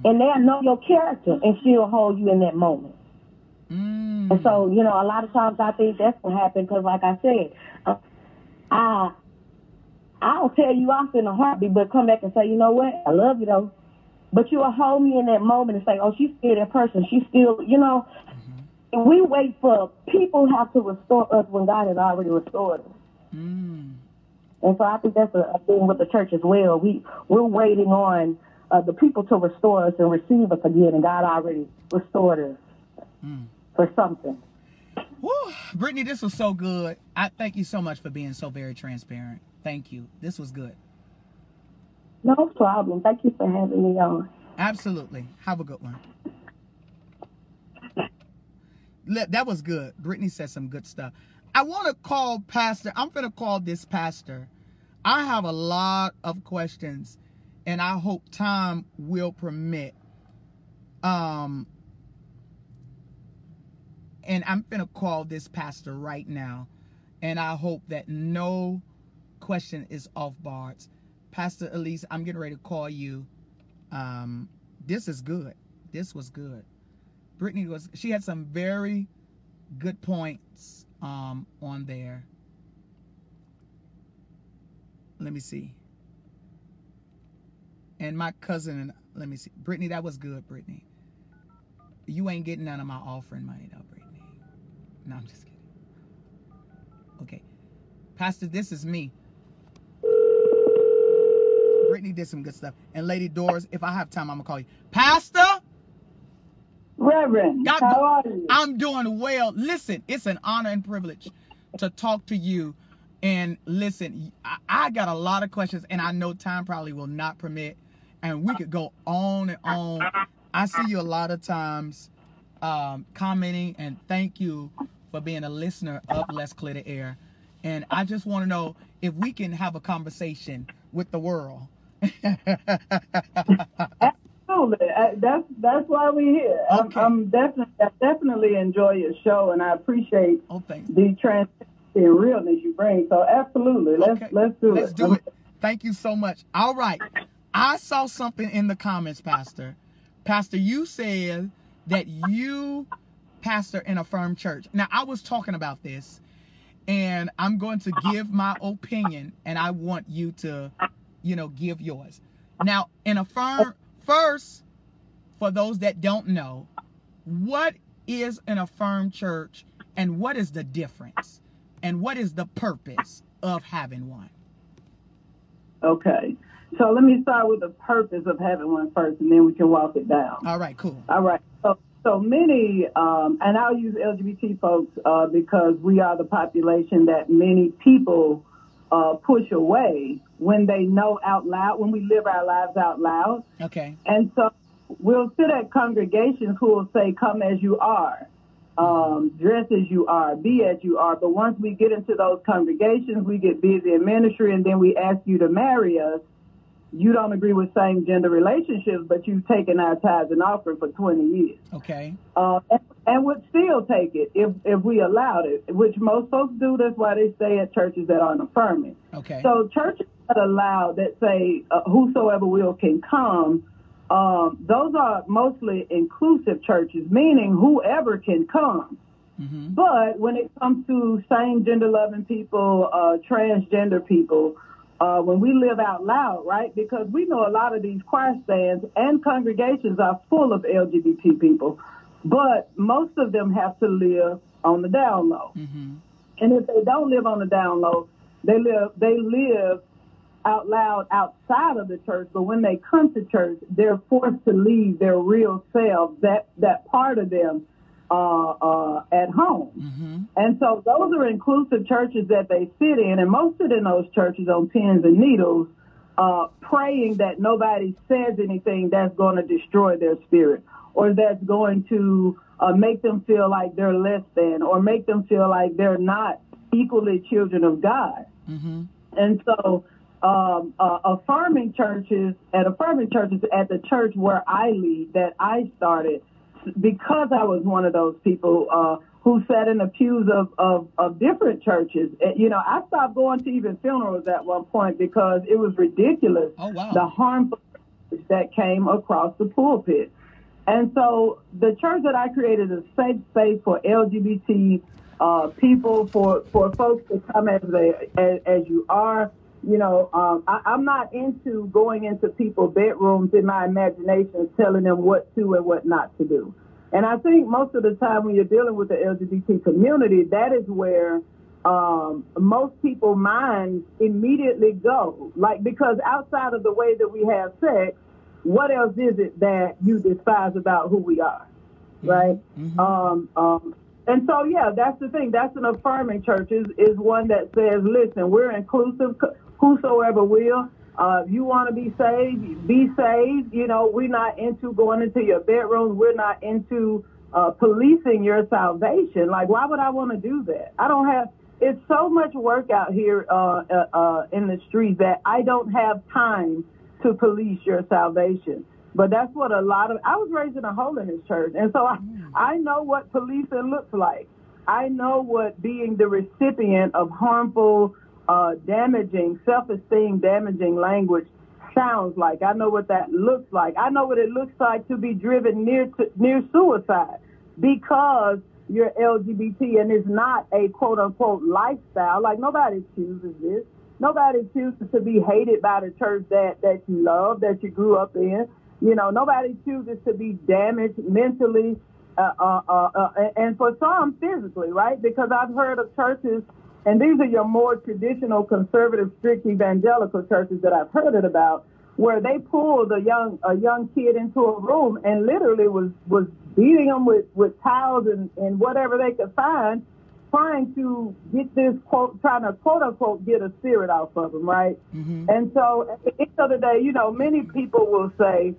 And they'll know your character and she'll hold you in that moment. Mm. And so, you know, a lot of times I think that's what happened because, like I said, uh, I I'll tell you off in a heartbeat, but come back and say, you know what, I love you though. But you will hold me in that moment and say, oh, she's still that person. She's still, you know. And we wait for people have to restore us when God has already restored us. Mm. And so I think that's a, a thing with the church as well. We we're waiting on uh, the people to restore us and receive us again, and God already restored us for something. Woo. Brittany, this was so good. I thank you so much for being so very transparent. Thank you. This was good. No problem. Thank you for having me on. Absolutely. Have a good one. That was good. Brittany said some good stuff. I want to call Pastor. I'm going to call this Pastor. I have a lot of questions, and I hope time will permit. Um, and I'm going to call this Pastor right now, and I hope that no question is off bars. Pastor Elise, I'm getting ready to call you. Um, this is good. This was good. Brittany was she had some very good points um on there. Let me see. And my cousin, and let me see. Brittany, that was good, Brittany. You ain't getting none of my offering money though. No, I'm just kidding. Okay. Pastor, this is me. Brittany did some good stuff. And Lady Doris, if I have time, I'm gonna call you. Pastor, Reverend, God- how are you? I'm doing well. Listen, it's an honor and privilege to talk to you. And listen, I, I got a lot of questions, and I know time probably will not permit, and we could go on and on. I see you a lot of times um, commenting, and thank you for being a listener of Let's Clear the Air. And I just want to know if we can have a conversation with the world. Absolutely. I- That's that's why we're here. I'm, Okay. I'm definitely I definitely enjoy your show, and I appreciate oh, the transparency and realness you bring. So absolutely, let's Okay, let's do Let's it. do it. Thank you so much. All right. I saw something in the comments, Pastor. Pastor, you said that you pastor in a firm church. Now, I was talking about this, and I'm going to give my opinion, and I want you to, you know, give yours. Now, in a firm, first, for those that don't know, what is an affirmed church and what is the difference? And what is the purpose of having one? Okay. So let me start with the purpose of having one first, and then we can walk it down. All right, cool. All right. So, many, um, and I'll use LGBT folks uh, because we are the population that many people uh, push away when they know out loud, when we live our lives out loud. Okay. And so we'll sit at congregations who will say, Come as you are. um, dress as you are, be as you are. But once we get into those congregations, we get busy in ministry, and then we ask you to marry us. You don't agree with same gender relationships, but you've taken our tithes and offering for 20 years. Okay. Uh, and, and would still take it if, if we allowed it, which most folks do. That's why they stay at churches that aren't affirming. Okay. So churches that allow that say uh, whosoever will can come, um, those are mostly inclusive churches, meaning whoever can come. Mhm. But when it comes to same gender loving people, uh, transgender people, uh, when we live out loud, right? Because we know a lot of these choir stands and congregations are full of LGBT people, but most of them have to live on the down low. Mhm. And if they don't live on the down low, they live they live out loud outside of the church. But when they come to church, they're forced to leave their real selves, that that part of them, uh, uh, at home. Mhm. And so those are inclusive churches that they sit in, and most of in those churches on pins and needles, uh, praying that nobody says anything that's going to destroy their spirit or that's going to uh, make them feel like they're less than or make them feel like they're not equally children of God. Mhm. And so, um, uh, affirming churches at affirming churches at the church where I lead, that I started, because I was one of those people uh, who sat in the pews of, of, of different churches. Uh, You know, I stopped going to even funerals at one point because it was ridiculous Oh, wow. the harmful that came across the pulpit. And so the church that I created is a safe space for LGBT uh, people, for, for folks to come as they as, as you are. You know, um, I, I'm not into going into people's bedrooms in my imagination, telling them what to and what not to do. And I think most of the time when you're dealing with the LGBT community, that is where um, most people minds immediately go. Like, because outside of the way that we have sex, what else is it that you despise about who we are? Right? Um, um, and so, yeah, that's the thing. That's an affirming church is, is one that says, listen, we're inclusive, whosoever will. Uh, if you want to be saved, be saved. You know, we're not into going into your bedrooms. We're not into uh, policing your salvation. Like, why would I want to do that? I don't have. It's so much work out here uh, uh, uh, in the streets that I don't have time to police your salvation. But that's what a lot of. I was raised in a holiness church, and so I, I know what policing looks like. I know what being the recipient of harmful, uh, damaging, self-esteem damaging language sounds like. I know what that looks like. I know what it looks like to be driven near to near suicide because you're LGBT and it's not a quote unquote lifestyle. Like nobody chooses this. Nobody chooses to be hated by the church that, that you love, that you grew up in. You know, nobody chooses to be damaged mentally, uh, uh, uh, uh, and for some physically, right? Because I've heard of churches, and these are your more traditional, conservative, strict evangelical churches that I've heard it about, where they pulled a young a young kid into a room and literally was was beating them with with towels and and whatever they could find, trying to get this quote, trying to quote unquote get a spirit off of them, right? And so at the end of the day, you know, many people will say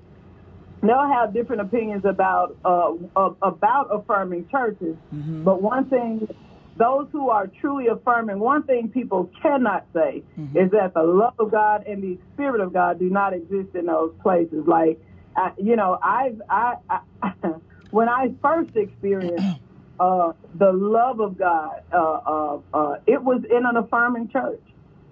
they'll have different opinions about uh, uh, about affirming churches, but one thing. Those who are truly affirming, one thing people cannot say is that the love of God and the Spirit of God do not exist in those places. Like, I, you know, I've, I, I when I first experienced uh, the love of God, uh, uh, uh, it was in an affirming church.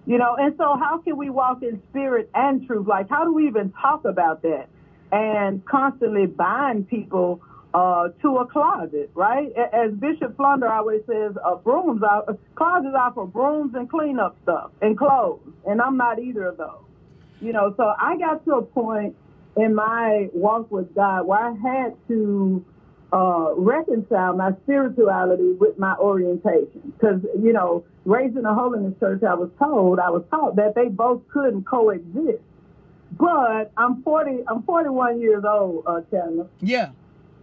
You know, and so how can we walk in spirit and truth? Like, how do we even talk about that and constantly bind people uh, to a closet, right? As Bishop Flunder always says, uh, brooms are, closets are for brooms and cleanup stuff and clothes, and I'm not either of those. You know, so I got to a point in my walk with God where I had to uh, reconcile my spirituality with my orientation. Because, you know, raised in a holiness church, I was told, I was taught that they both couldn't coexist. But I'm 40, I'm 41 years old, uh, Chandler. Yeah.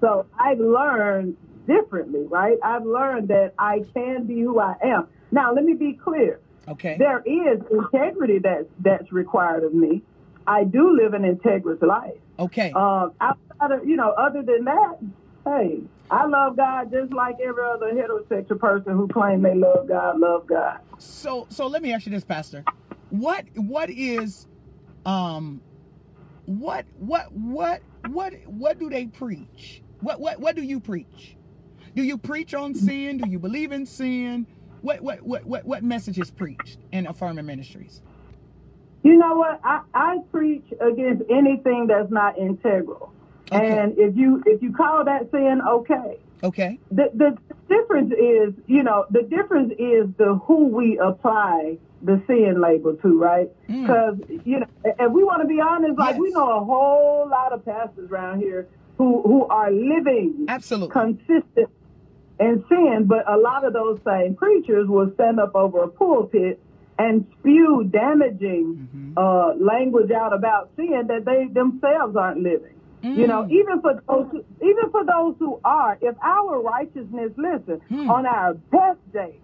So I've learned differently, right? I've learned that I can be who I am. Now, let me be clear. Okay. There is integrity that's, that's required of me. I do live an integrous life. Okay. Uh, outside of, you know, other than that, hey, I love God just like every other heterosexual person who claims they love God, love God. So so let me ask you this, Pastor. What what is um what what what what what do they preach? What what what do you preach? Do you preach on sin? Do you believe in sin? What what what what what message is preached in affirming ministries? You know what? I, I preach against anything that's not integral. Okay. And if you if you call that sin, okay. Okay. The the difference is, you know, the difference is the who we apply the sin label to, right? Mm. Because you know, if we want to be honest, like we know a whole lot of pastors around here who who are living Absolutely. consistent in sin, but a lot of those same preachers will stand up over a pulpit and spew damaging Mm-hmm. uh, language out about sin that they themselves aren't living. You know, Mm. even for those, who, even for those who are, if our righteousness, listen, Hmm. on our best day,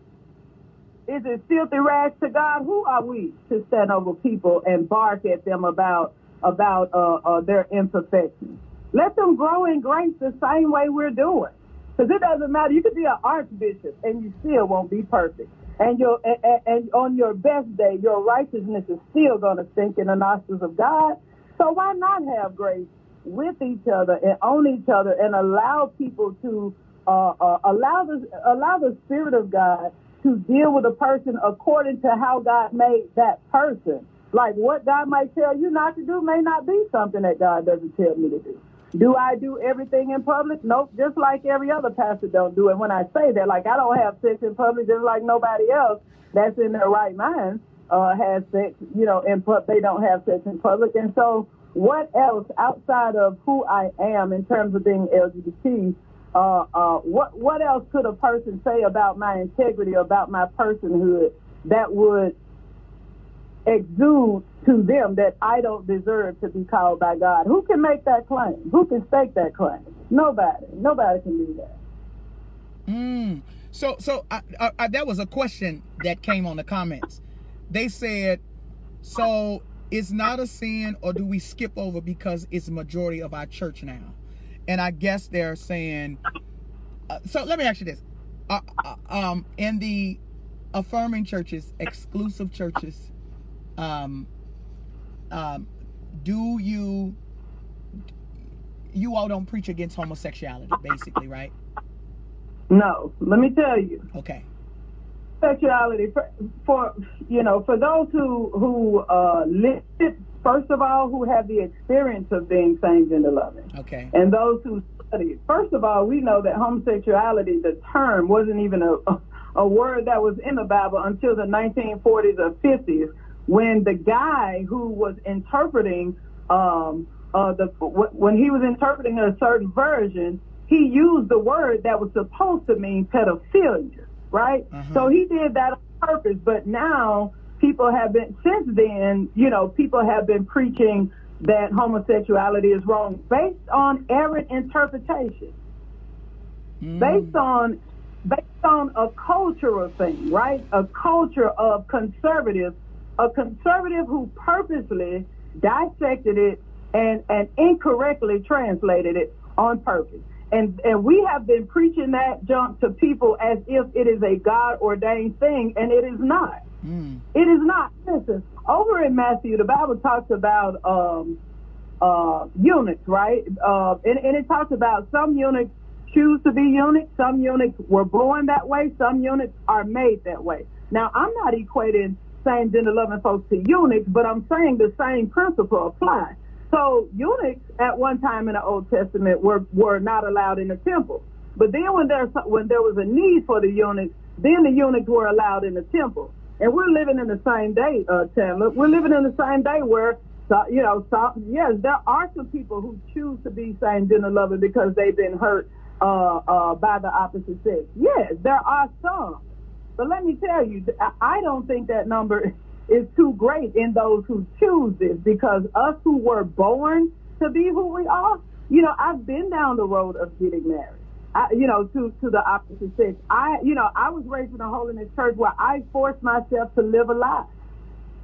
is it filthy rags to God? Who are we to stand over people and bark at them about about uh, uh, their imperfections? Let them grow in grace the same way we're doing. Because it doesn't matter. You could be an archbishop and you still won't be perfect. And your and, and- on your best day, your righteousness is still going to sink in the nostrils of God. So why not have grace with each other and on each other and allow people to uh, uh, allow the allow the Spirit of God to deal with a person according to how God made that person. Like what God might tell you not to do may not be something that God doesn't tell me to do. Do I do everything in public? Nope. Just like every other pastor don't do it. When I say that, like I don't have sex in public, just like nobody else that's in their right mind uh, has sex. You know, in pub, they don't have sex in public. And so, what else outside of who I am in terms of being LGBT? Uh, uh, what what else could a person say about my integrity, about my personhood, that would exude to them that I don't deserve to be called by God. Who can make that claim? Who can stake that claim? Nobody. Nobody can do that. Mm. So, so I, I, I, that was a question that came on the comments. They said, "So it's not a sin, or do we skip over because it's majority of our church now?" And I guess they're saying. Uh, so let me ask you this: uh, uh, um, in the affirming churches, exclusive churches, um, um, do you you all don't preach against homosexuality, basically, right? No. Let me tell you. Okay. Sexuality for, for you know, for those who who uh live first of all who have the experience of being same gender loving. Okay. and those who study. First of all, we know that homosexuality, the term, wasn't even a, a word that was in the Bible until the 1940s or 50s, when the guy who was interpreting um, uh, the when he was interpreting a certain version, he used the word that was supposed to mean pedophilia, right? Uh-huh. So he did that on purpose. But now people have been since then, you know, people have been preaching that homosexuality is wrong based on errant interpretation, Mm. based on based on a cultural thing, right? A culture of conservatives, a conservative who purposely dissected it and and incorrectly translated it on purpose. And and we have been preaching that junk to people as if it is a God ordained thing, and it is not. Mm. It is not. Listen, over in Matthew, the Bible talks about um, uh, eunuchs, right? Uh, and, and it talks about some eunuchs choose to be eunuchs, some eunuchs were born that way, some eunuchs are made that way. Now, I'm not equating same gender loving folks to eunuchs, but I'm saying the same principle applies. So eunuchs at one time in the Old Testament were, were not allowed in the temple. But then when there, when there was a need for the eunuchs, then the eunuchs were allowed in the temple. And we're living in the same day, uh. We're living in the same day where, you know, yes, there are some people who choose to be same gender loving because they've been hurt uh, uh, by the opposite sex. Yes, there are some. But let me tell you, I- don't think that number is too great in those who choose this because us who were born to be who we are, you know, I've been down the road of getting married. I, you know, to to the opposite sex. I, you know, I was raised in a holiness church where I forced myself to live a lie.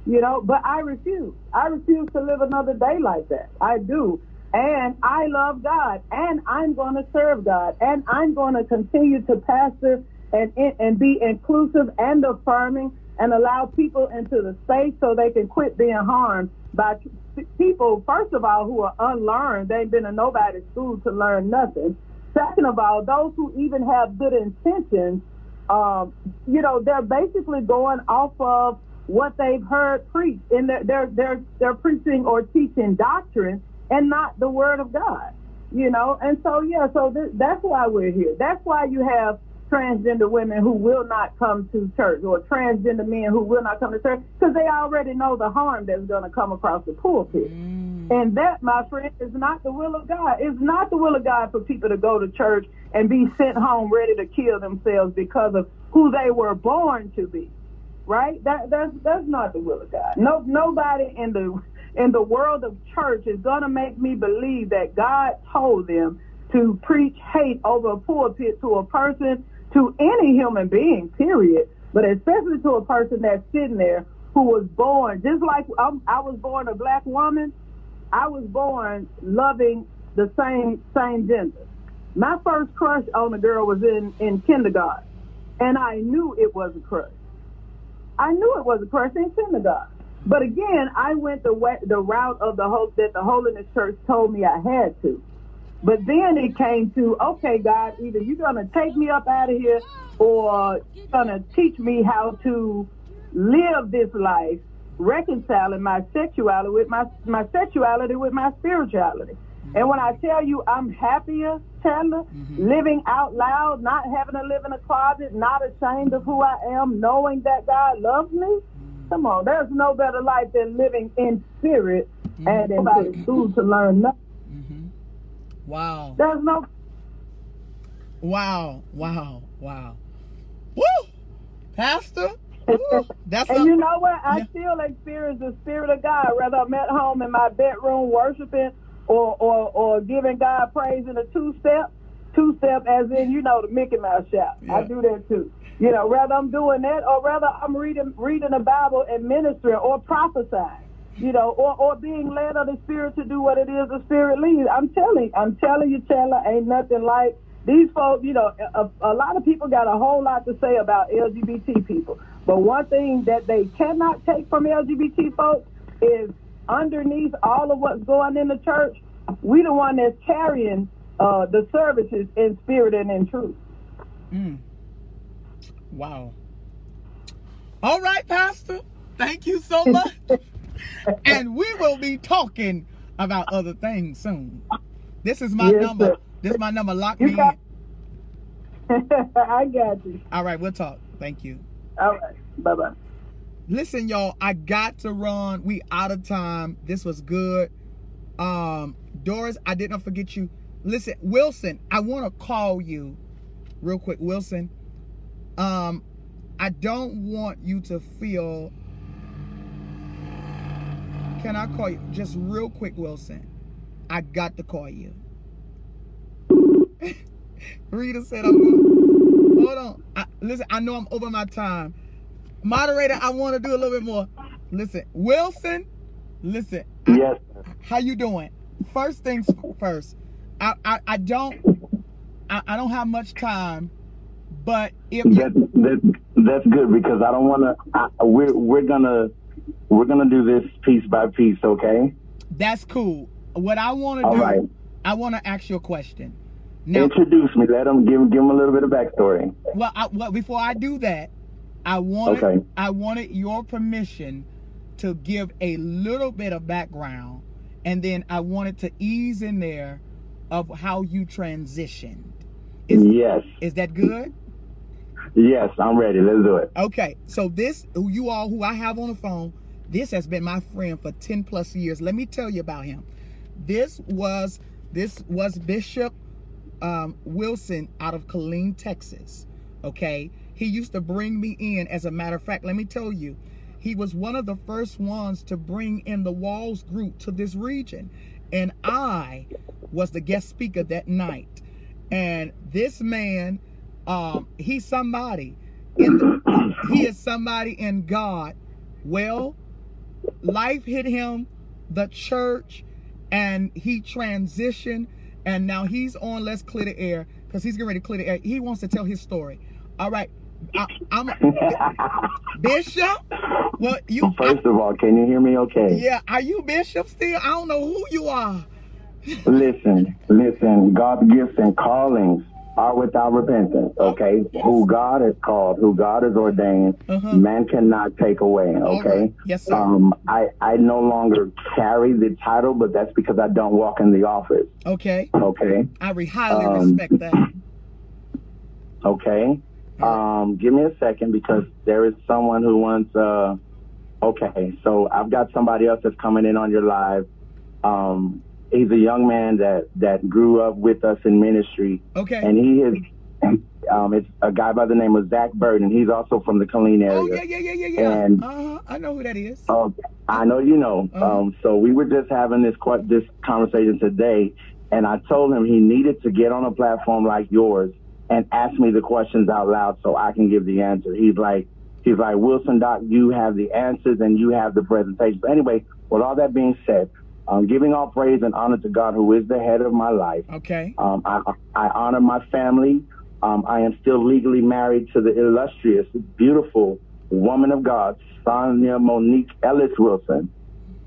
You know, but I refuse. I refuse to live another day like that. I do. and I love God, and I'm going to serve God, and I'm going to continue to pastor and and be inclusive and affirming, and allow people into the space so they can quit being harmed by people. First of all, who are unlearned, they've been in nobody's school to learn nothing. Second of all, those who even have good intentions, um, you know, they're basically going off of what they've heard preached, and they're they're they're, they're preaching or teaching doctrine and not the word of God. You know, and so yeah, so th- that's why we're here. That's why you have transgender women who will not come to church or transgender men who will not come to church because they already know the harm that's going to come across the pulpit. Mm. And that, my friend, is not the will of God. It's not the will of God for people to go to church and be sent home ready to kill themselves because of who they were born to be. Right? That that's that's not the will of God. No nobody in the in the world of church is going to make me believe that God told them to preach hate over a pulpit to a person, to any human being, period, but especially to a person that's sitting there who was born, just like I'm, I was born a black woman, I was born loving the same same gender. My first crush on a girl was in, in kindergarten, and I knew it was a crush. I knew it was a crush in kindergarten. But again, I went the way, the route of the hope that the Holiness Church told me I had to. But then it came to, okay, God, either you're gonna take me up out of here, or you're gonna teach me how to live this life, reconciling my sexuality with my my sexuality with my spirituality. And when I tell you I'm happier, Chandler, mm-hmm. living out loud, not having to live in a closet, not ashamed of who I am, knowing that God loves me, Come on, there's no better life than living in spirit mm-hmm. and in school to learn nothing. Wow. There's no. Wow! Wow! Wow! Woo, Pastor. Woo. That's and a, you know what? I yeah. still experience the spirit of God, whether I'm at home in my bedroom worshiping or or or giving God praise in a two step. Two step, as in you know the Mickey Mouse shout. Yeah. I do that too. You know, rather I'm doing that or rather I'm reading reading the Bible and ministering or prophesying. You know, or, or being led of the Spirit to do what it is the Spirit leads. I'm telling, I'm telling you, Chandler, ain't nothing like these folks. You know, a, a lot of people got a whole lot to say about LGBT people, but one thing that they cannot take from LGBT folks is underneath all of what's going in the church, we the one that's carrying uh, the services in spirit and in truth. Mm. Wow. All right, Pastor. Thank you so much. And we will be talking about other things soon. This is my yes, number. Sir. This is my number. Lock you me got- in. I got you. All right, we'll talk. Thank you. All right. Bye bye. Listen, y'all, I got to run. We out of time. This was good. Um, Doris, I did not forget you. Listen, Wilson, I want to call you real quick. Wilson, um, I don't want you to feel. Can I call you just real quick, Wilson? I got to call you. Rita said I'm going. Hold on. I, listen, I know I'm over my time. Moderator, I want to do a little bit more. Listen, Wilson. Listen. Yes. I, how you doing? First things first. I I, I don't I, I don't have much time but if that's, that's, that's good because I don't want to. We're we're gonna we're gonna do this piece by piece, okay? That's cool. What I want to do, right. I want to ask you a question. Now, Introduce me. Let them give give them a little bit of backstory. Well, I, well, before I do that, I wanted okay. I wanted your permission to give a little bit of background, and then I wanted to ease in there of how you transitioned. Is, yes. Is that good? Yes, I'm ready. Let's do it. Okay, so this, you all who I have on the phone, this has been my friend for 10 plus years. Let me tell you about him. This was this was Bishop um, Wilson out of Killeen, Texas. Okay, he used to bring me in. As a matter of fact, let me tell you, he was one of the first ones to bring in the Walls group to this region, and I was the guest speaker that night. And this man um, he's somebody. The, he is somebody in God. Well, life hit him, the church, and he transitioned, and now he's on Let's Clear the Air because he's getting ready to clear the air. He wants to tell his story. All right, I, I'm Bishop. Well, you First of all, can you hear me okay? yeah, are you Bishop still? I don't know who you are. Listen, listen, God's gifts and callings are without repentance, okay? Yes. Who God has called, who God has ordained, Uh-huh. man cannot take away, okay? right. Yes, sir. Um, I, I no longer carry the title, but that's because I don't walk in the office, Okay, okay? I re- highly Um, respect that. Okay. Um, give me a second because there is someone who wants. Uh, okay, so I've got somebody else that's coming in on your live. Um, he's a young man that that grew up with us in ministry, Okay. and he is. Um, it's a guy by the name of Zach Burton. He's also from the Killeen area. Oh yeah, yeah, yeah, yeah, yeah. And- Uh huh. I know who that is. Oh, I know you know. Uh-huh. Um, so we were just having this this conversation today, and I told him he needed to get on a platform like yours and ask me the questions out loud so I can give the answer. He's like, he's like Wilson Doc, you have the answers and you have the presentation. But anyway, with all that being said, um, giving all praise and honor to God, who is the head of my life. Okay. Um, I, I honor my family. Um, I am still legally married to the illustrious, beautiful woman of God, Sonia Monique Ellis Wilson.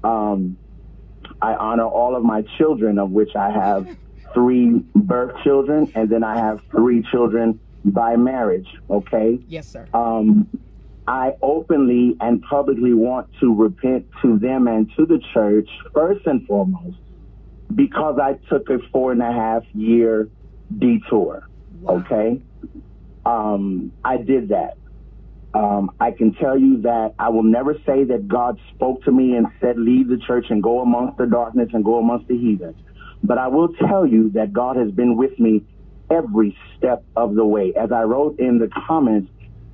Um, I honor all of my children, of which I have three birth children, and then I have three children by marriage. Okay. Yes, sir. Um, I openly and publicly want to repent to them and to the church, first and foremost, because I took a four and a half year detour. Okay. Um, I did that. Um, I can tell you that I will never say that God spoke to me and said, leave the church and go amongst the darkness and go amongst the heathens. But I will tell you that God has been with me every step of the way. As I wrote in the comments,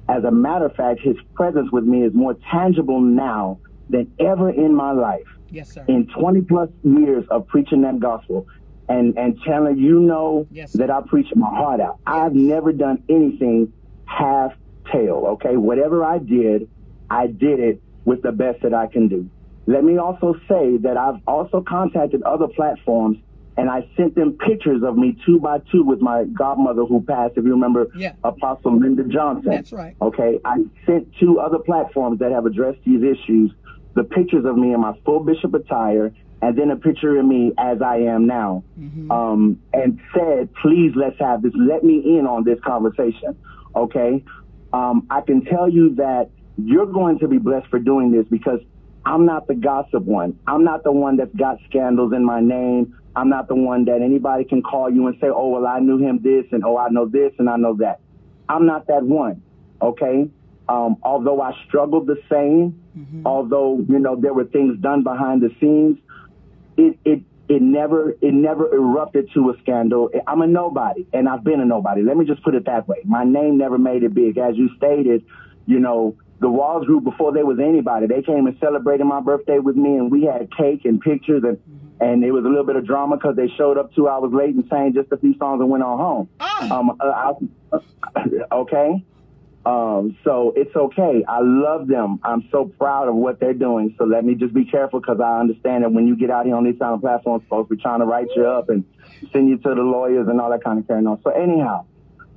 as a matter of fact, his presence with me is more tangible now than ever in my life Yes, sir. in 20 plus years of preaching that gospel. And, and Chandler, you know Yes. that I preach my heart out. I've never done anything half tail, okay? Whatever I did, I did it with the best that I can do. Let me also say that I've also contacted other platforms and I sent them pictures of me two by two with my godmother who passed, if you remember, Yeah. Apostle Linda Johnson. That's right. Okay, I sent two other platforms that have addressed these issues the pictures of me in my full bishop attire, and then a picture of me as I am now, um, and said, "Please, let's have this. Let me in on this conversation." Okay, um, I can tell you that you're going to be blessed for doing this because I'm not the gossip one. I'm not the one that's got scandals in my name. I'm not the one that anybody can call you and say, "Oh, well, I knew him this, and oh, I know this, and I know that." I'm not that one. Okay. Um, although I struggled the same, although you know there were things done behind the scenes, it it it never it never erupted to a scandal. I'm a nobody, and I've been a nobody. Let me just put it that way. My name never made it big, as you stated. You know, the Walls Group before there was anybody, they came and celebrated my birthday with me, and we had cake and pictures, and and it was a little bit of drama because they showed up two hours late and sang just a few songs and went on home. Ah. Um, uh, I, okay. Um, so it's okay. I love them. I'm so proud of what they're doing. So let me just be careful because I understand that when you get out here on these kind of platforms, folks be trying to write you up and send you to the lawyers and all that kind of carrying on. So anyhow,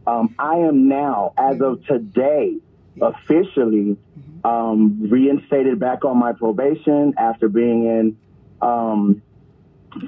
um, I am now, as of today, officially um, reinstated back on my probation after being in um,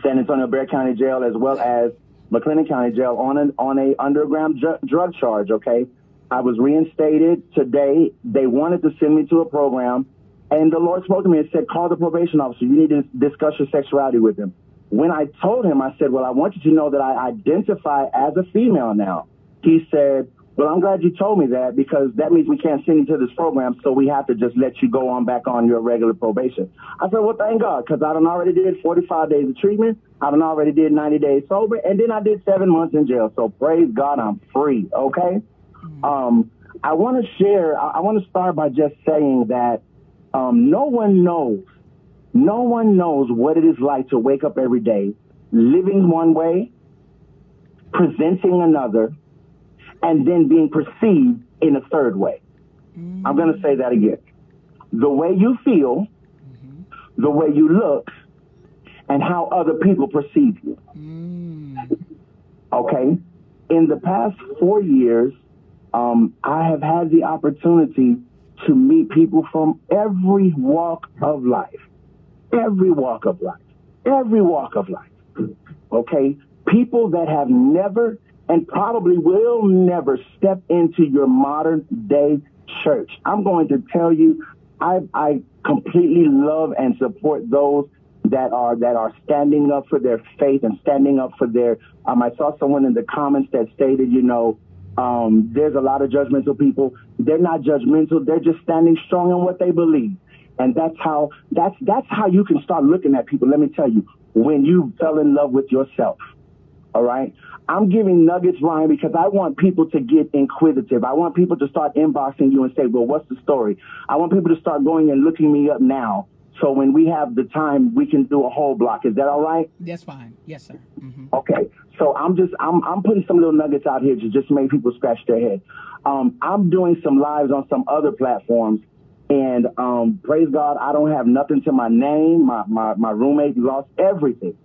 San Antonio Bexar County Jail as well as McLennan County Jail on an on a underground dr- drug charge. Okay, I was reinstated today. They wanted to send me to a program, and the Lord spoke to me and said, "Call the probation officer. You need to discuss your sexuality with him." When I told him, I said, "Well, I want you to know that I identify as a female now." He said, "Well, I'm glad you told me that because that means we can't send you to this program, so we have to just let you go on back on your regular probation." I said, "Well, thank God, because I done already did 45 days of treatment. I done already did 90 days sober, and then I did seven months in jail. So praise God, I'm free." Okay. Um, I want to share. I, I want to start by just saying that um, no one knows, no one knows what it is like to wake up every day, living one way, presenting another, and then being perceived in a third way. I'm going to say that again. The way you feel, the way you look, and how other people perceive you. Okay? In the past four years, um, I have had the opportunity to meet people from every walk of life. Every walk of life. Every walk of life. Okay? People that have never and probably will never step into your modern day church. I'm going to tell you, I, I completely love and support those that are that are standing up for their faith and standing up for their. Um, I saw someone in the comments that stated, you know, um, there's a lot of judgmental people. They're not judgmental. They're just standing strong in what they believe, and that's how that's that's how you can start looking at people. Let me tell you, when you fell in love with yourself. All right. I'm giving nuggets, Ryan, because I want people to get inquisitive. I want people to start inboxing you and say, well, what's the story? I want people to start going and looking me up now. So when we have the time, we can do a whole block. Is that all right? That's fine. Yes, sir. hmm Okay. So I'm just I'm I'm putting some little nuggets out here to just make people scratch their head. Um, I'm doing some lives on some other platforms, and um, praise God, I don't have nothing to my name. My my my roommate lost everything,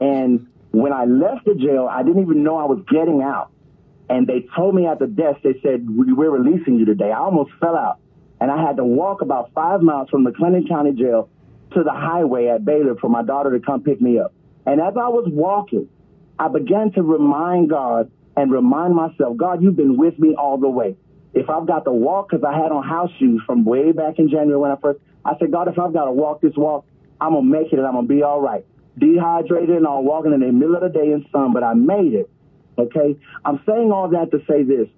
and when I left the jail, I didn't even know I was getting out. And they told me at the desk, they said, "We- we're releasing you today. I almost fell out. And I had to walk about five miles from the Clinton County Jail to the highway at Baylor for my daughter to come pick me up. And as I was walking, I began to remind God and remind myself, God, you've been with me all the way. If I've got to walk, because I had on house shoes from way back in January when I first, I said, God, if I've got to walk this walk, I'm going to make it and I'm going to be all right. Dehydrated and all walking in the middle of the day in sun, but I made it. Okay. I'm saying all that to say this.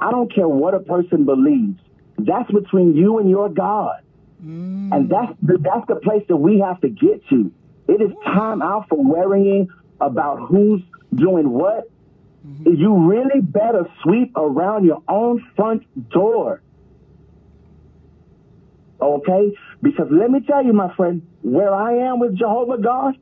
I don't care what a person believes. That's between you and your God. Mm. And that's the, that's the place that we have to get to. It is time out for worrying about who's doing what. Mm-hmm. You really better sweep around your own front door. Okay? Because let me tell you, my friend, where I am with Jehovah God,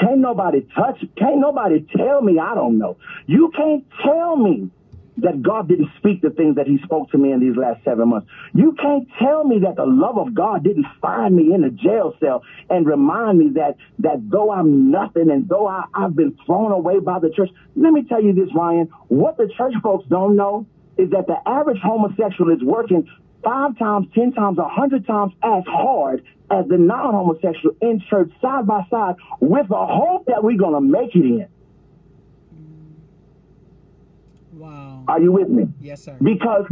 can't nobody touch, can't nobody tell me I don't know. You can't tell me that God didn't speak the things that he spoke to me in these last seven months. You can't tell me that the love of God didn't find me in a jail cell and remind me that, that though I'm nothing and though I, I've been thrown away by the church, let me tell you this, Ryan, what the church folks don't know is that the average homosexual is working five times, ten times, a hundred times as hard as the non-homosexual in church side by side with the hope that we're going to make it in. Wow. Are you with me? Yes, sir. because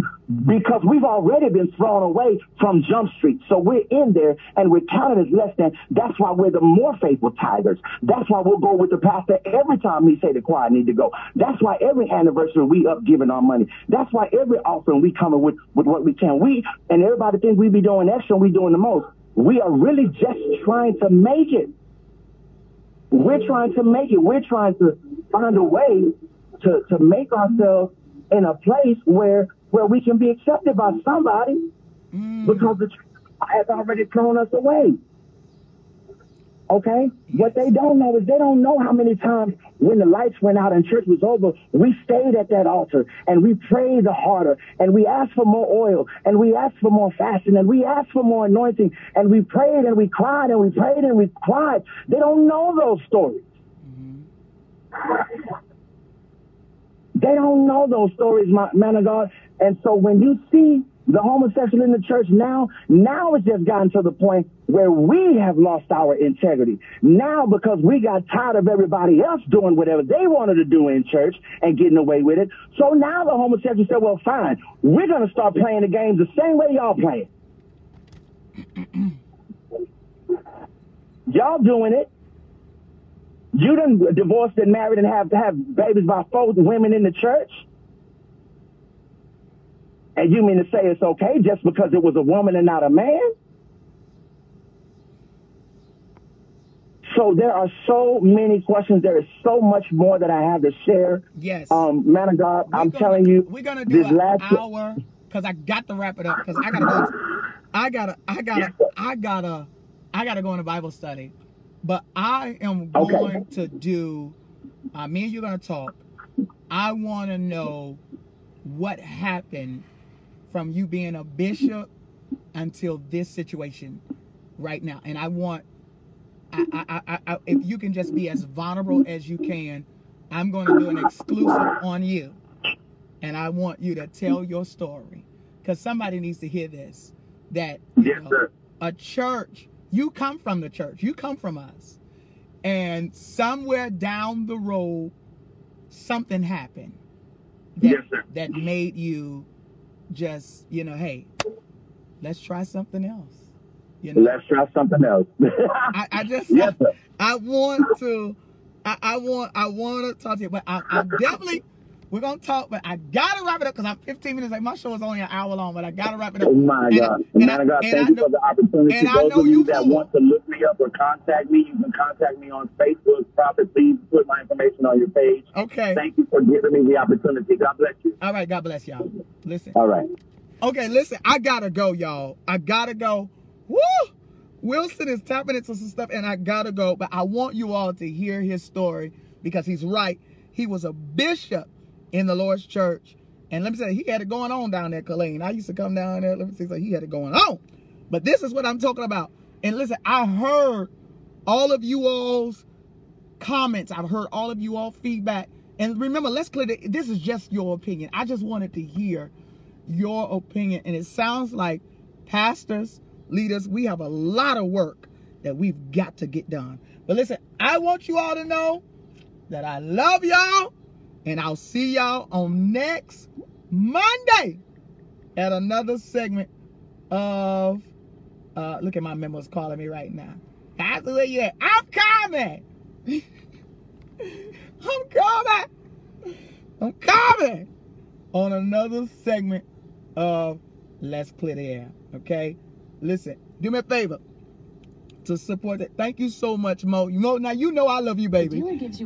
because we've already been thrown away from Jump Street. So we're in there and we're counted as less than. That's why we're the more faithful tithers. That's why we'll go with the pastor every time we say the choir need to go. That's why every anniversary we up giving our money. That's why every offering we coming with with what we can. We and everybody think we be doing extra. We doing the most. We are really just trying to make it. We're trying to make it. We're trying to find a way to, to make ourselves in a place where where we can be accepted by somebody mm. because the church has already thrown us away. Okay? What they don't know is they don't know how many times when the lights went out and church was over, we stayed at that altar and we prayed the harder and we asked for more oil and we asked for more fasting and we asked for more anointing and we prayed and we cried and we prayed and we cried. They don't know those stories. Mm-hmm. They don't know those stories, my, man of God. And so when you see the homosexual in the church now, now it's just gotten to the point where we have lost our integrity. Now because we got tired of everybody else doing whatever they wanted to do in church and getting away with it. So now the homosexuals said, well, fine, we're going to start playing the games the same way y'all play it. y'all doing it. You done divorced and married and have to have babies by four women in the church? And you mean to say it's okay just because it was a woman and not a man? So there are so many questions. There is so much more that I have to share. Yes. Um, man of God, We're I'm gonna- telling you, we're gonna do this an last hour because I got to wrap it up because I gotta go. I gotta, I gotta, I gotta, I gotta go in a Bible study. But I am Okay. going to do. Uh, me and you're gonna talk. I want to know what happened from you being a bishop until this situation right now, and I want I, I, I, I, if you can just be as vulnerable as you can, I'm going to do an exclusive on you, and I want you to tell your story because somebody needs to hear this. That Yes, know, a church, you come from the church, you come from us, and somewhere down the road, something happened that, Yes, that made you just, you know, hey, let's try something else. You know, Let's try something else. I, I just Yes, sir. I want to I, I want I want to talk to you, but I, I definitely we're gonna talk, but I gotta wrap it up because I'm 15 minutes late. My show is only an hour long, but I gotta wrap it up. Oh my God. and Man I- God, and thank I you know- for the opportunity. and I Those know of you you that want to look me up or contact me, you can contact me on Facebook. Prophet, please put my information on your page. Okay. Thank you for giving me the opportunity. God bless you. All right, God bless y'all. Listen. All right. Okay, listen, I gotta go, y'all. I gotta go. Woo! Wilson is tapping into some stuff, and I gotta go. But I want you all to hear his story because he's right. He was a bishop in the Lord's church. And let me say, he had it going on down there, Killeen. I used to come down there. Let me say, so he had it going on. But this is what I'm talking about. And listen, I heard all of you all's comments. I've heard all of you all feedback. And remember, let's clear that this is just your opinion. I just wanted to hear your opinion. And it sounds like pastors, leaders, we have a lot of work that we've got to get done. But listen, I want you all to know that I love y'all. And I'll see y'all on next Monday at another segment of uh look at my memos calling me right now. That's where you at. I'm coming. I'm coming. I'm coming on another segment of Let's Clear the Air. Okay? Listen, do me a favor to support it. Thank you so much, Mo. You know now you know I love you, baby.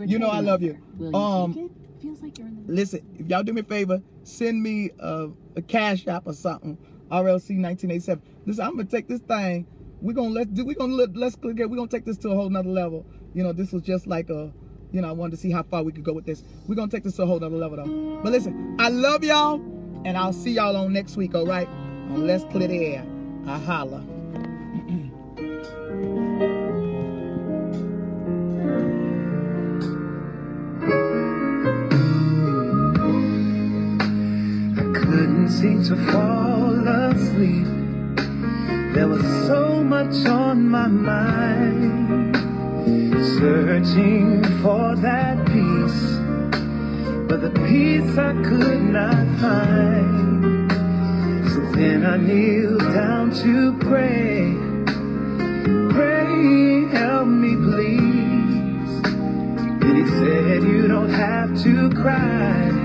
you know I love you. Um? Feels like you're in the Listen, if y'all do me a favor, send me a, a cash app or something. RLC 1987. Listen, I'm gonna take this thing. We're gonna let's do. We're gonna let, let's click it. We're gonna take this to a whole nother level. You know, this was just like a. You know, I wanted to see how far we could go with this. We're gonna take this to a whole nother level though. But listen, I love y'all, and I'll see y'all on next week. All right? On Let's Clear the Air. I holla. couldn't seem to fall asleep. There was so much on my mind, searching for that peace, but the peace I could not find. So then I kneeled down to pray, pray, help me please. And he said, You don't have to cry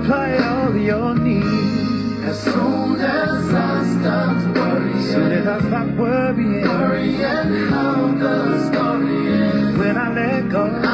supply all your needs. As soon as I start worrying, soon as I stop worrying, worrying how the story ends. When I let go.